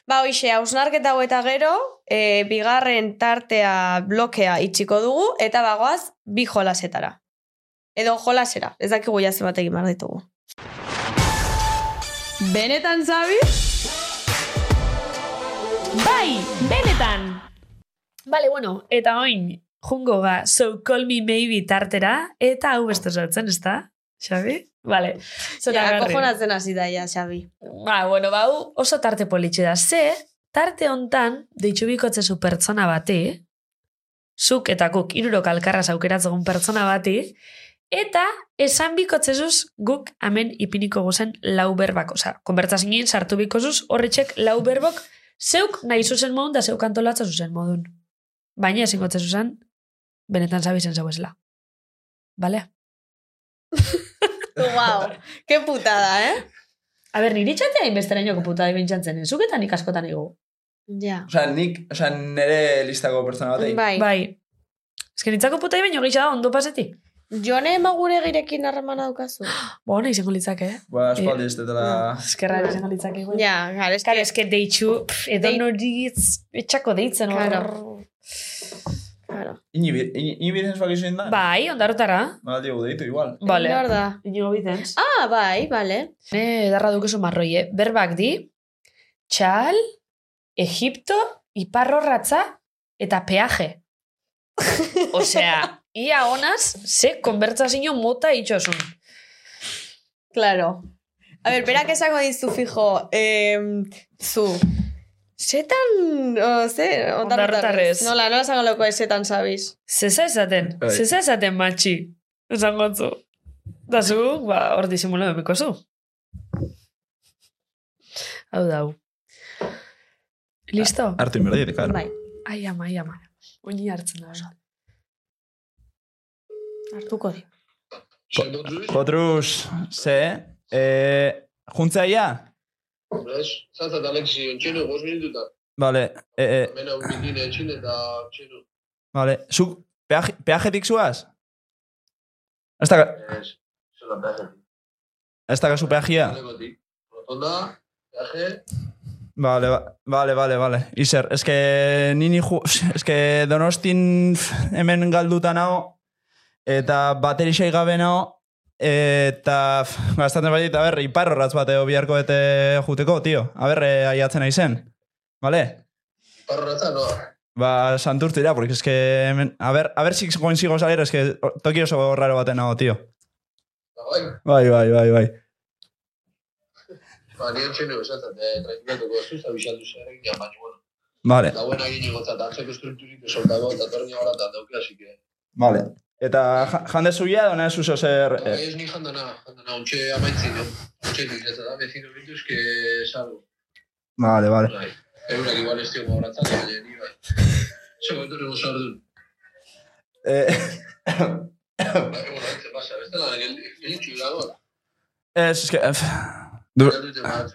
Ba, hoxe, hausnarketa hau eta gero, e, bigarren tartea blokea itxiko dugu, eta bagoaz, bi jolasetara. Edo jolasera, ez dakigu jaze bat egin ditugu. Benetan zabi? Bai, benetan. Bale, bueno, eta oin, jungo ga, so call me maybe tartera, eta hau beste saltzen, ez da? Xabi? Bale. Zora Ja, garri. kojonatzen hasi da, ja, Xabi. Ba, bueno, ba, hau oso tarte politxe da. Ze, tarte hontan, deitxu bikotzezu pertsona bati, zuk eta guk irurok alkarraz aukeratzegun pertsona bati, eta esan bikotzezuz guk hemen ipiniko guzen lau berbak. Osa, konbertsazioen sartu bikozuz, horretxek lau berbok, zeuk nahi zuzen modun da zeuk antolatza zuzen modun. Baina ezin gotze zuzen, benetan zabizen zauezela. Bale? wow, ke putada, eh? A ber, niri txatea inbesterainoko puta dibintxantzen, zuk eta nik askotan ego. Ja. Osea, nik, osea, nire listako pertsona batei. Bai. Bai. Ez que nitzako puta baino gisa da, ondo paseti. Jone magure girekin harremana daukazu. Bo, nahi izango litzake, eh? Ba, espaldi ez dutela... Eskerra izango litzake. igual. Ja, gara, ez eske deitxu, pff, edo Dei- nori etz- etxako deitzen. Claro. Claro. Ini, ini, ini bidez bak izan da? Bai, ondarrotara. Ba, digo, deitu igual. Vale. Nor da? Inigo bitens. Ah, bai, bale. Ne, darra dukezu marroi, eh? Berbak di, txal, Egipto, iparrorratza, eta peaje. Osea, ia honaz, ze konbertsazio mota itxosun. Claro. A ver, berak esango dizu fijo, em, zu. Zetan, o, ze, ondarrotarrez. Nola, nola esango loko zetan sabiz. Zeza esaten, Bai. zeza esaten matxi. Esango zu. Da zu, ba, hor disimulo emiko zu. Hau da. Listo? Artu inberdit, karo. Bai. Ai, ama, ai, ama. Oini hartzen da, oso. Hartuko di. Kotrus, ze, eh, juntzaia? Ez, zantzat Alexi, ontxeno, gos minututa. Vale, eh, eh, Hemen hau bindine etxin eta ontxeno. vale. Zuk, peaje, peajetik zuaz? Ez da, Ez, zola peaje. ez da kasu peajia? Legotik. Rotonda, peaje, Vale, vale, vale, vale. Izer, eske nini ju... Eske donostin pf, hemen galduta nao, eta baterixei gabe nao, eta gastatzen baitit, a ber, iparrorratz bateo biharko ete juteko, tio. A ber, eh, aiatzen aizen. Vale? parroratza, no. Ba, santurtzira, porque es que. A ver, a ver si consigo salir, es que toki oso raro baten nago, tio. Ba, bai, Bai, bai, bai, bai. ba, ni ontxeno, zantzat, eh, tranquilatuko zuz, abixatu zer egin, baina, bueno. Vale, Eta buena egin gotzat, antzeko estrukturik esoltako, eta tornia gara eta dauke, así que... vale. Eta ja- jande zuia, edo nahi zuzo zer... Eh, ez ni jandana, jandana, ontxe amaitzin, eh? Ontxe nik, eta da, vecino bituz, que salgo. Vale, vale. Bai, eurak igual ez tio gauratzen, baina ni bai. Zego etorrego sardun. Eh, Bai, pasa, gelitxu ez, eh, bat.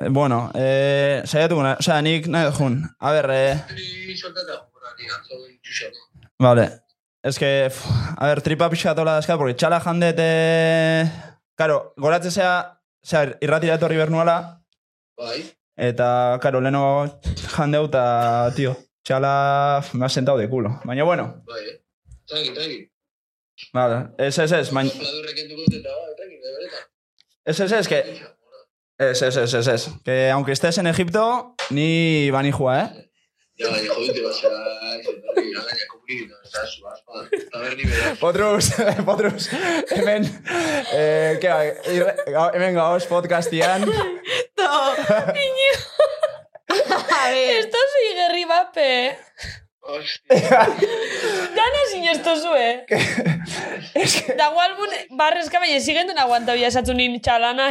eh, bueno, eh, saiatuko nahi, osea, nik nahi dut jun. A ber, eh, Ni soltata, jura, ni antzo itxuxako. Vale. Es que, uf, a ver, tripa pixka tola dazkat, porque txala jandet, eh... Karo, goratze zea, zera, irratira etorri bernuala, Bai, eta, karo, leno jandeu, eta, tio, txala me ha sentado de culo. Baina, bueno, bai, eh? Tranqui, tranqui. vale, ez, ez, ez, baina, bai, de bereta. ez, ez, ez, que, ez, ez, ez, ez, ez, que aunque estés en Egipto, ni banijua, eh? Ja, baina jodite, basa, aspa, taberni bera. Potrus, Potrus, hemen, eh, gau- hemen gauz podcastian, A ver, Esto soy Gerri Bape. Hostia, Dana sinestu zue. es que, Dago albun barrezka baina zigen duen aguanta bia esatu nin txalana.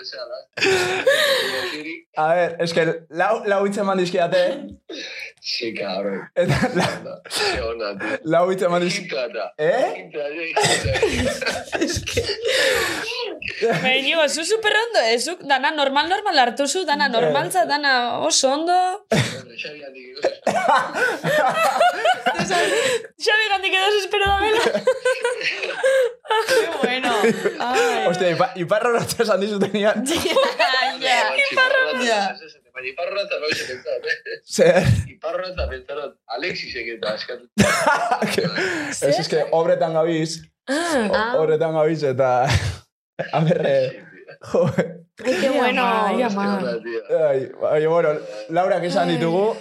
Bezala. A ver, es que lau, lau hitz eman dizkiate, Sí, cabrón. eta la, onda, lau hitz eman dizkiate, eh? Baina, zu super ondo, eh? Zuk dana normal normal hartu zu, dana normaltza, dana oso ondo. Xabi gandik edo espero da bela. qué bueno. Ay. Hostia, ipa, iparra horatzen esan dizutenian, ya. Baina iparra eta noiz ekentzat, eh? zer, Iparra eta pentsarat, Alexisek eta eskatu. ez es que obretan gabiz, Ah. obretan gabiz, eta, a ver, jo, Ay, qué bueno. Ai, ama. ai, ai, bueno, Laura, que esan ditugu,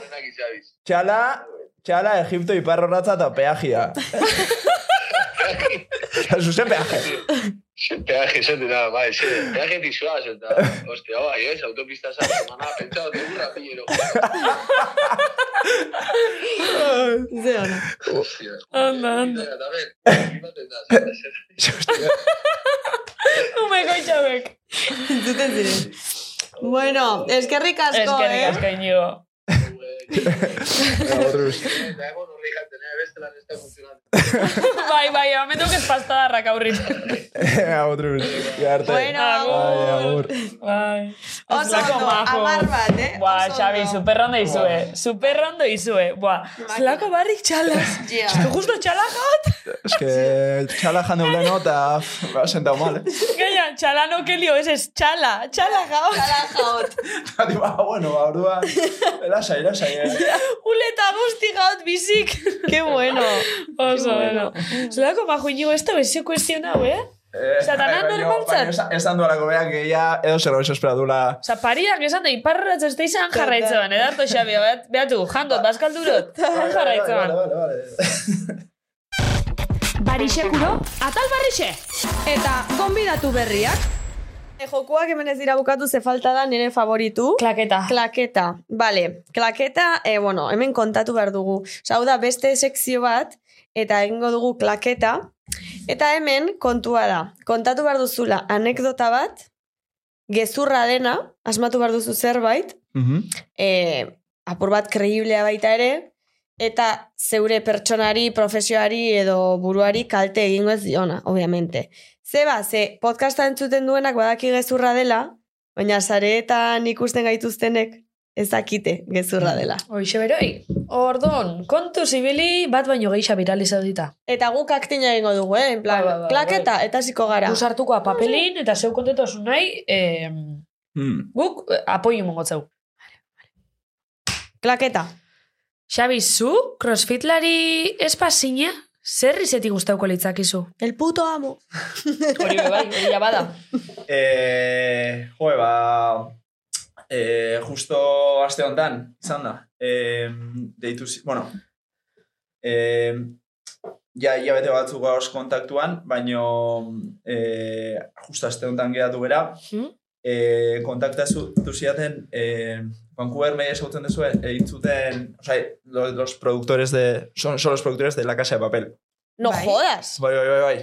txala, txala, Egipto iparra horatza eta peajia. Zuzen peaje. Peaje esan dira, bai, ze, peaje tizuaz, eta, ostia, bai, ez, autopista zara, semana, pentsatu, tegurra pillero. Ze ona. Ostia. Anda, anda. Da, zer. Ume goitxabek. Entzuten ziren. Bueno, eskerrik asko, Eskerrik eh? asko inigo. Aburruz. Eta egon horri jaten, eh, bestelan ez da funtzionatu. Bai, bai, momentu que ez pastadarrak aurrit. Aburruz. Garte. Bueno, Ai, agur. Bai. Oso Zelako ondo, majo. amar bat, eh? Buah, Oso Xabi, ondo. superrondo izue. Superrondo izue. Buah, zelako barrik txalas. Ja. Es que justo txalakat. Es que txala jande uleno eta me ha sentado mal, eh. Gaina, txalano kelio, ez ez txala. Txala gau. Txala jaot. Eta digo, ah, bueno, ba, orduan, elasai, elasai, eh. Uleta guzti gaut bizik. Qué bueno. Oso, bueno. Zelako majo inigo, ez da bezio kuestionau, eh? Eh, Osea, dana baina- normaltzat. baina esan- Esan dualako beak, que ya edo zer goizo espera dula. Osa, pariak esan da, iparratz ez da izan jarraitzean, edarto xabi, behat, behatu, jandot, bazkaldurot, han jarraitzean. Vale, vale, vale. Barixekuro, atal barrixe. Eta gonbidatu berriak. E, jokuak hemen ez dira bukatu ze falta da nire favoritu. Klaketa. Klaketa, bale. Klaketa, e, bueno, hemen kontatu behar dugu. Osa, hau da beste sekzio bat, eta egingo dugu klaketa. Eta hemen kontua da. Kontatu behar duzula anekdota bat, gezurra dena, asmatu behar duzu zerbait, Mhm. e, apur bat kreiblea baita ere, eta zeure pertsonari, profesioari edo buruari kalte egingo ez diona, obviamente. Zeba, ze podcasta entzuten duenak badaki gezurra dela, baina sareetan ikusten gaituztenek ez dakite gezurra dela. Hoixe beroi. Ordon, kontu zibili bat baino geisha viralizadita. Eta guk aktina egingo dugu, eh? En plan, Bai, bai, bai, klaketa, eta ziko gara. Guz hartuko papelin eta zeu kontetosun nahi, eh, Hmm. guk eh, apoio mongotzeu. Klaketa. Xabi, zu, crossfitlari espazina, zer izetik guztauko litzakizu? El puto amo. Hori bai, hori ja bada. Eh, joe, ba... Eh, justo aste honetan, izan da. Eh, deitu, zi- bueno... Eh, ja, hilabete batzuk gauz kontaktuan, baino eh, justo aste honetan geratu bera. Hmm? e, kontaktatu ziaten e, Vancouver media esagutzen duzu egin zuten, o sea, los, los productores de, son, son los productores de La Casa de Papel. No Bai. jodas. Bai, bai, bai, bai.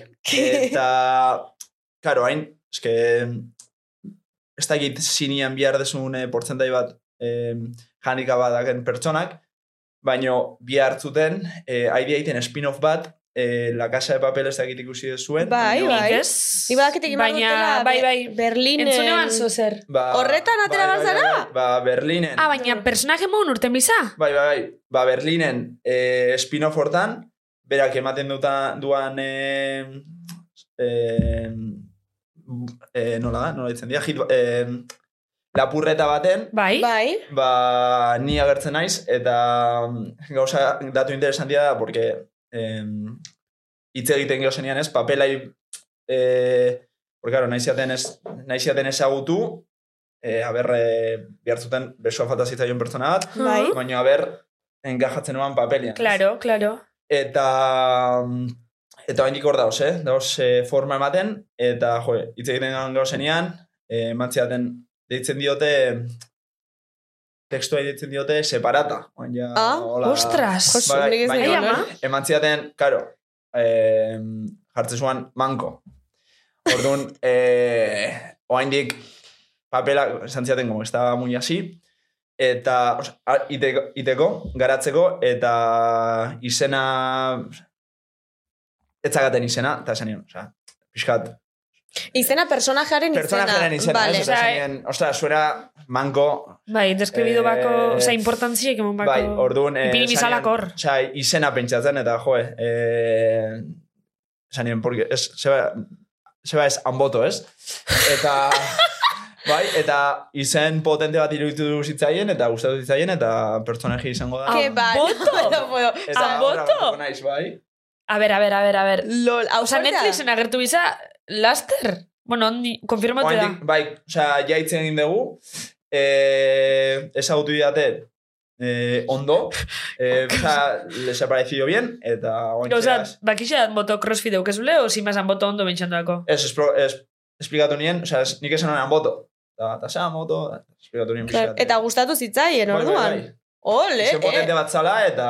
Eta, karo, hain, eske, ez da egit sinian bihar desun e, portzentai bat e, janika badaken pertsonak, baino bihar zuten, e, haidea egiten spin-off bat, e, La Casa de Papel ez da egit ikusi zuen. Bai, bai. Ez? Ni badakitek iman Baina, dutela bai, bai. Berlinen... Entzune ban zozer. Ba, Horretan atera bai, bai, bazara? bai, Ba, Berlinen. Ah, baina personaje mogun urten biza? Bai, bai, bai. Ba, Berlinen eh, spin-off hortan, berak ematen duta, duan... Eh, eh, eh, nola da? Nola ditzen dira? Hit, eh, lapurreta baten, Bai? Bai. ba, ni agertzen naiz, eta gauza datu interesantia da, porque eh, hitz egiten geho zenian ez, papelai, eh, porque, claro, naiziaten, ez, naiziaten ezagutu, eh, haber, eh, bihartzuten besoa falta zitzaion pertsona bat, Bai. baina haber, enkajatzen nuan papelian. ez? Claro, claro. Eta eta oraindik hor dauz, eh? Dauz eh, forma ematen eta jo, hitz egiten gau zenean, eh mantziaten deitzen diote tekstua deitzen diote separata. Baina Ah, hola- ostras. Bai, ez baina ama. emantziaten, karo, eh, jartzen zuen manko. Orduan, eh, oaindik papela, esan ziaten, como, estaba muy así, eta, osea, a- iteko, iteko, garatzeko, eta izena, etzagaten izena, eta esan nion, osea, pixkat, Izena personajearen izena. personajaren izena, Vale. ez, esan nion, ostra, zuera manko, Bai, deskribido Eh, bako, oza, importantziek emon bako. bai, orduan, eh, Ipini bizalak hor. Osea, izena pentsatzen, eta joe, eh, esan nion, porque es, seba, seba es anboto, ez? Eta, bai, eta izen potente bat iruditu zitzaien, eta gustatu zitzaien, eta pertsonaji izango da. Ke ba, Boto? no puedo. Eta horra batuko naiz, bai. A ber, a ber, a ber, a ber. Lol, hau Osa, fuertea. Netflixen agertu biza, laster? Bueno, ondi, konfirmatu da. Bai, osea, jaitzen egin dugu, eh, ezagutu didate, eh, ondo, eh, osea, les ha parecido bien, eta ointzeaz, bakixa boto crossfit eukezule, o si mazan boto ondo bentsandoako? Ez, es, esplikatu nien, osea, es, nik esan honean boto. Eta, eta zera, moto, esplikatu nien Claro. Eta gustatu zitzaien, Bai, bai, orduan. bai. Ole, Izen potente eh. bat zala, eta...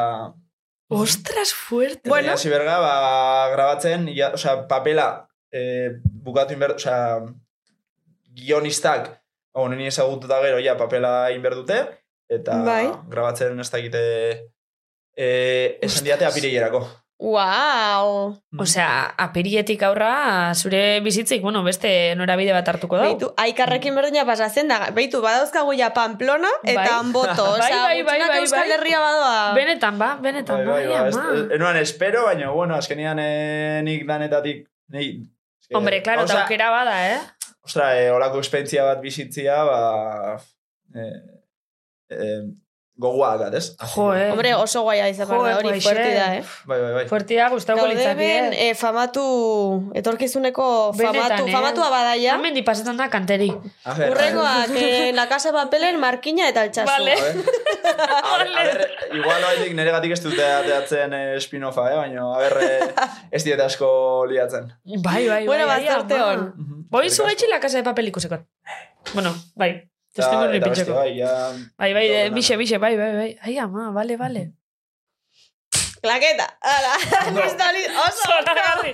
Ostras, fuerte. Bueno. Bueno. berga, ba, grabatzen, ja, osea, papela eh, bukatu inber, osea, guionistak, hau, nini ezagututa gero, ja, papela inber dute, eta Bai. grabatzen ez dakite eh, esan diate apireierako. Wow. Osea, aperietik aurra, zure bizitzik, bueno, beste norabide bat hartuko da. Beitu, aikarrekin berdina pasatzen da. Beitu, badauzkagu ja Pamplona eta Bai. Anboto. Bai, Osea, bai, bai, gutxinak bai, Euskal bai. Herria badoa. Benetan ba, benetan Bai, ba, bai, ba, ama. enuan espero, baina, bueno, azkenian eh, nik danetatik, nei, eske, Hombre, claro, eta osea, aukera bada, eh? Ostra, eh, olako esperientzia bat bizitzia, ba... Eh, eh, gogoa dakat, ez? Jo, eh. Hombre, oso guaia izan Jo, da hori, guaixe. fuerti da, eh? Bai, bai, bai. Fuertia gustauko litzake. ben, eh? eh, famatu, etorkizuneko Benetan, famatu, eh? famatua badaia. Hemen dipasetan da kanteri. A ver, Urrengoak, eh, La Casa de Papelen, Markina eta Altsasu. Vale. A ver, a ver, igual oaitik nire gatik ez dute ateatzen eh, spin-offa, eh? baina, a ver, eh, ez diet asko liatzen. Bai, bai, Bueno, bai. bazarte ama. hon. Boi zu gaitxi la casa de papel ikusekot. Bueno, bai. Eta beste, pintxeko. bai, ja... Bai, bai, nada. bixe, bixe, bai, bai, bai. Ai, ama, vale, vale. Klaketa. Ala, pistoli, oso. Zoragarri.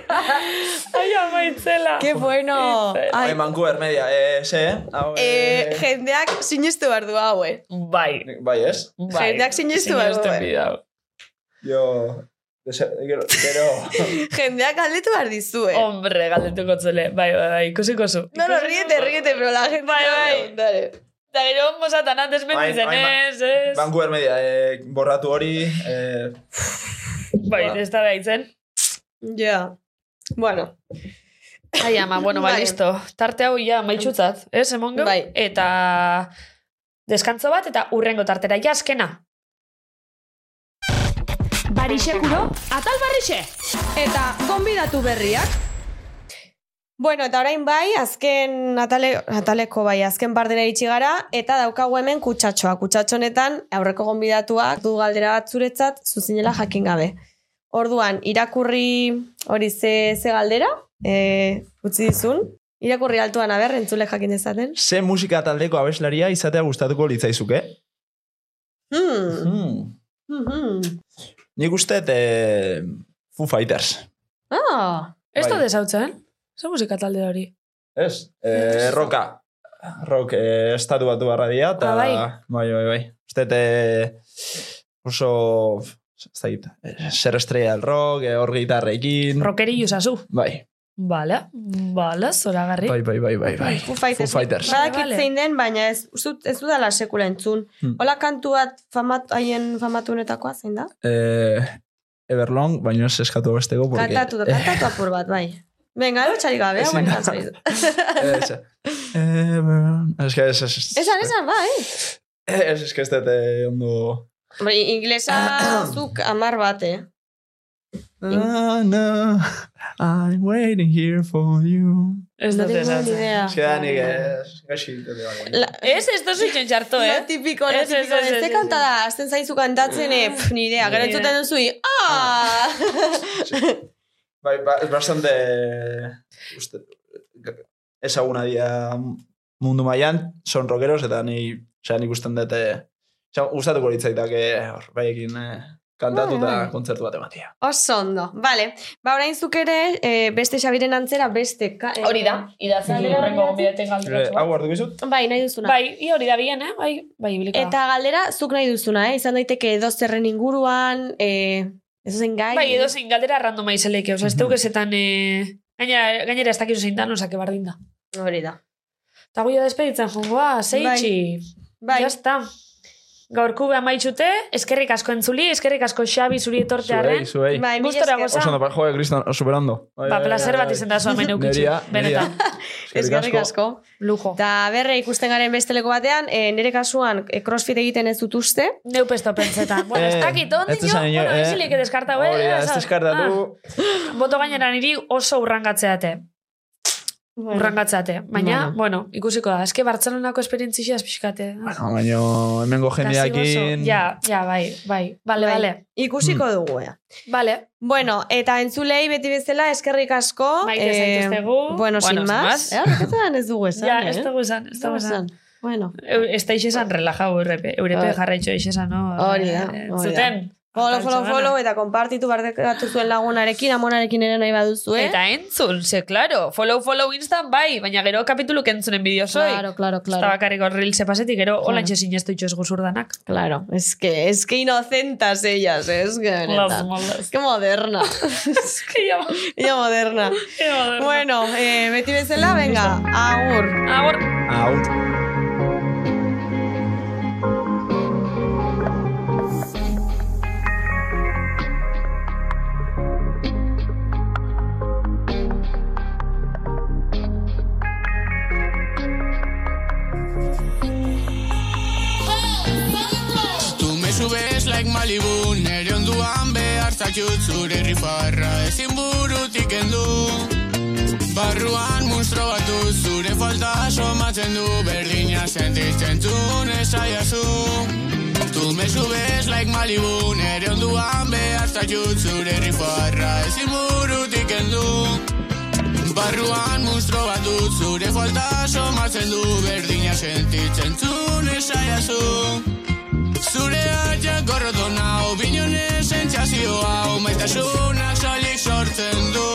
Ai, ama, itzela. Qué bueno. Bai, Ai, Vancouver media, eh, ze, eh? Hau, eh, eh, jendeak sinestu behar du hau, eh. Bai. bai, ez? bai. Jendeak sinestu behar du, eh. Jo... Gero, gero... Jendeak galdetu behar dizu, eh. Hombre, galdetuko zele. Bai, bai, bai, ikusiko zu. No, no, ríete, ríete, pero la gente... Bai, bai. preguntar, Eta gero, mozatan antes bai, ba- ez, ez. Vancouver media, eh, borratu hori, eh, Bai, ba. ez da behitzen. Ja. Bueno, Ai, ama, bueno, ba, Bai. listo. Tarte hau ja maitxutzat, ez, emongo? Bai. Eta deskantzo bat, eta urrengo tartera, ja, azkena. Barixekuro, atal barrixe. eta gonbidatu berriak. Bueno, eta orain bai, azken atale, ataleko bai, azken partera iritsi gara, eta daukagu hemen kutsatxoa. Kutsatxo honetan, aurreko gonbidatuak du galdera bat zuretzat, zuzinela jakin gabe. Orduan, irakurri hori ze, ze galdera, e, utzi dizun, Irakurri altuan aber, entzule jakin dezaten. Ze musika taldeko abeslaria izatea gustatuko litzaizuke? Hmm. Hmm. Hmm, hmm. Nik uste eh, Foo Fighters. Ah, Ez da Bai. desautzen? Zer musika talde hori? Ez? Eh, roka. Rock eh, estatu batu barra dira, eta... Ah, bai. Bai, bai, bai. Uste, eh, oso... Ez da git, eh, ser estrella del rock, eh, hor gitarrekin. Rockeri usazu. Bai, Bale, bale, zoragarri. bai, bai, bai, bai, bai. Foo Fighters. Foo Fighters. Badakit Vale. zein den, baina ez, dut- ez dudala sekula entzun. Hmm. Hola kantu bat famat, haien famatunetakoa zein da? Eh, Everlong, baina ez eskatu besteko, porque... Kantatu, kantatu apur bat, bai. Venga, lotxarik gabe, hau baina zaizu. Ez. Ez que ez, ez, ez. Esan, esan, bai. Ez, ez que ez dut ondo... Bai, inglesa zuk amar bat, eh? Ah, no, I'm waiting here for you. Ez No dut tengo ni idea. Ez que da nik ez... Gaxi, dute bai. La, Ez, ez dozu itxen txarto, Lo eh? tipiko, lo Ez, ez, tipiko. ez, ez, Ez ez, kanta ez. da, azten zaizu kantatzen, eh, pf, ni idea. Gero Ni entzuten duzu, i, ah! Bai, ba, es bastante... Uste, ezaguna dia mundu mailan, son rockeros, eta ni, osea, nik usten dute... Osea, gustatuko litzaitake, hor, baiekin eh, kantatu eta Bai, kontzertu bat ematia. Oso ondo. Vale. Ba, orain zuk ere, eh, beste Xabiren antzera, beste... Ka, eh, idatzen Galdera horrengo bideratzen? gombidaten Eh, galderatu. Hau hartu gizut? Bai, nahi duzuna. Bai, i hori da bien, eh? Bai, bai, ibiliko da. Eta galdera, zuk nahi duzuna, eh? Izan daiteke edo zerren inguruan, eh, ez zen gai. Bai, edo zein galdera randoma izeleke, oza, ez Mhm. teukezetan, eh, gainera, gainera ez dakizu zein dan, osake bardin da. Hori da. Eta guia despeditzen jongoa, zeitxi. Bai, Ya está. Gaurku amaitxute, eskerrik asko entzuli, eskerrik asko Xabi zuri etortearen. Zuei, zuei. bai, mila Gustora goza. Oso ondo, pa- joe, Kriston, superando. Bai, Ba, placer bat izen da. Neria, neria. Benetan, Eskerrik asko. lujo. Eta berre ikusten garen besteleko batean, eh, nire kasuan eh, crossfit egiten ez dut uste. Neu pesto pentsetan. Bueno, ez Eh, dakit, ez esan inor, bueno, eh? ezilik edeskartau, eh? Hori da, ez Esat, deskartatu. ah, boto gainera niri oso urrangatzeate. Urrangatzeate. Baina, Bueno. bueno, ikusiko da. Eske Bartzelonako esperientzia pixkate. Bueno, baina hemengo jendeakin... Ja, ja, bai, bai. Bale, Bai. bale. Ikusiko dugu, eh. Bale. Bueno, eta entzulei beti bezala eskerrik asko. Maite zaituztegu. Bueno, sin Bueno, sin más. más. Eh, ez dugu esan, Ja, eh? ez dugu esan, ez dugu esan. Bueno. Eu- Ez da ixesan relajau eurepe. Eurepe Hori. jarraitxo ixesan, no? Hori da, Eh, hori da. Zuten. Follow, follow, follow, eta konpartitu bardekatu zuen lagunarekin, amonarekin ere nahi baduzu, eh? Eta entzun, ze, claro. Follow, follow instan, bai. Baina gero kapituluk entzunen bideo soi. Claro, claro, Claro. claro. bakarriko reelse pasetik, gero Claro. hola sinestu itxoz guzurdanak. Claro, es que, es que inocentas ellas, eh, es que, molas. Es que moderna. Es que ya... Ella moderna. Bueno, eh, beti bezala, venga, agur. Agor. Out. Malibu Nere onduan behar zaitut zure rifarra. Ezin burutik endu Barruan monstro batu zure falta somatzen du Berdina sentitzen zuen esaiazu Tu me subes like Malibu Nere onduan behar zaitut zure rifarra. Ezin burutik endu Barruan monstro bat dut zure falta somatzen du Berdina sentitzen zuen esaiazu Zure atxak gorrotona Opiniones sentsazioa Maitasunak solik sortzen du.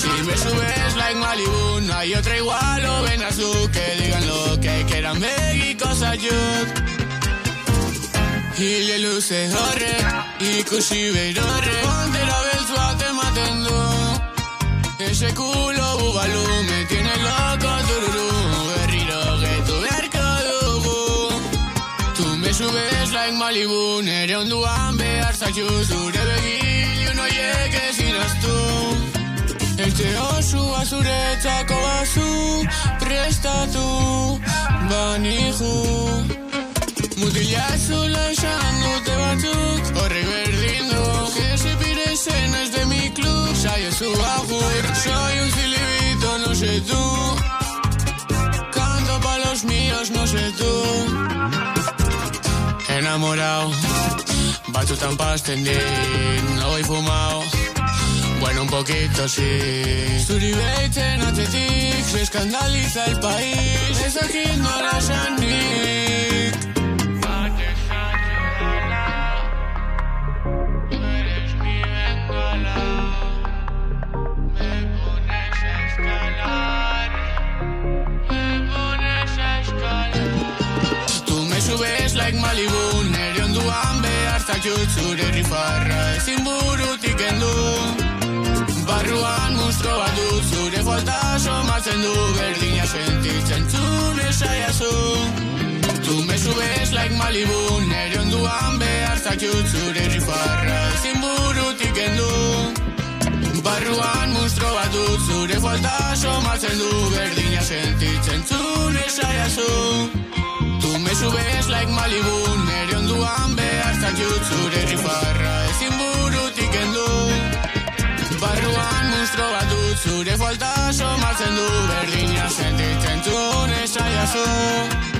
Si me subes like Malibu No hay otra igual o ven a su Que digan lo que quieran begiko zaiut Hile luze horrek Ikusi berorrek Pantera beltzuak ematen du. Ese culo bubalu like Malibu Nere onduan behar zaitu zure begil Uno oiek ezin astu Etxe osua zuretzako bazu Prestatu banihu Mutila zula esan dute batzuk Horrek berdin du. Que se pire escenas de mi club Saio zu agur. Soy un silibito, no sé tú. Canto pa los míos, no sé tú Enamorado Batzutan pasten din Lo voy fumado Bueno, un poquito sí. Zuri behitzen atzetik Se escandaliza el país. Ez dakit nola sanik zaitut zure rifarra Ezin burutik endu Barruan monstro bat dut zure falta somatzen du Berdina sentitzen zun esaiazu Tu me subes like Malibu Nere onduan behar zaitut zure rifarra Ezin burutik endu Barruan monstro bat dut zure falta somatzen du Berdina sentitzen zun esaiazu Tu me subes like Malibu Nere onduan behar zaitut zure rifarra. Ezin burutik endu Barruan monstro bat dut zure falta somatzen du. Berdina sentitzen zuen esaiazu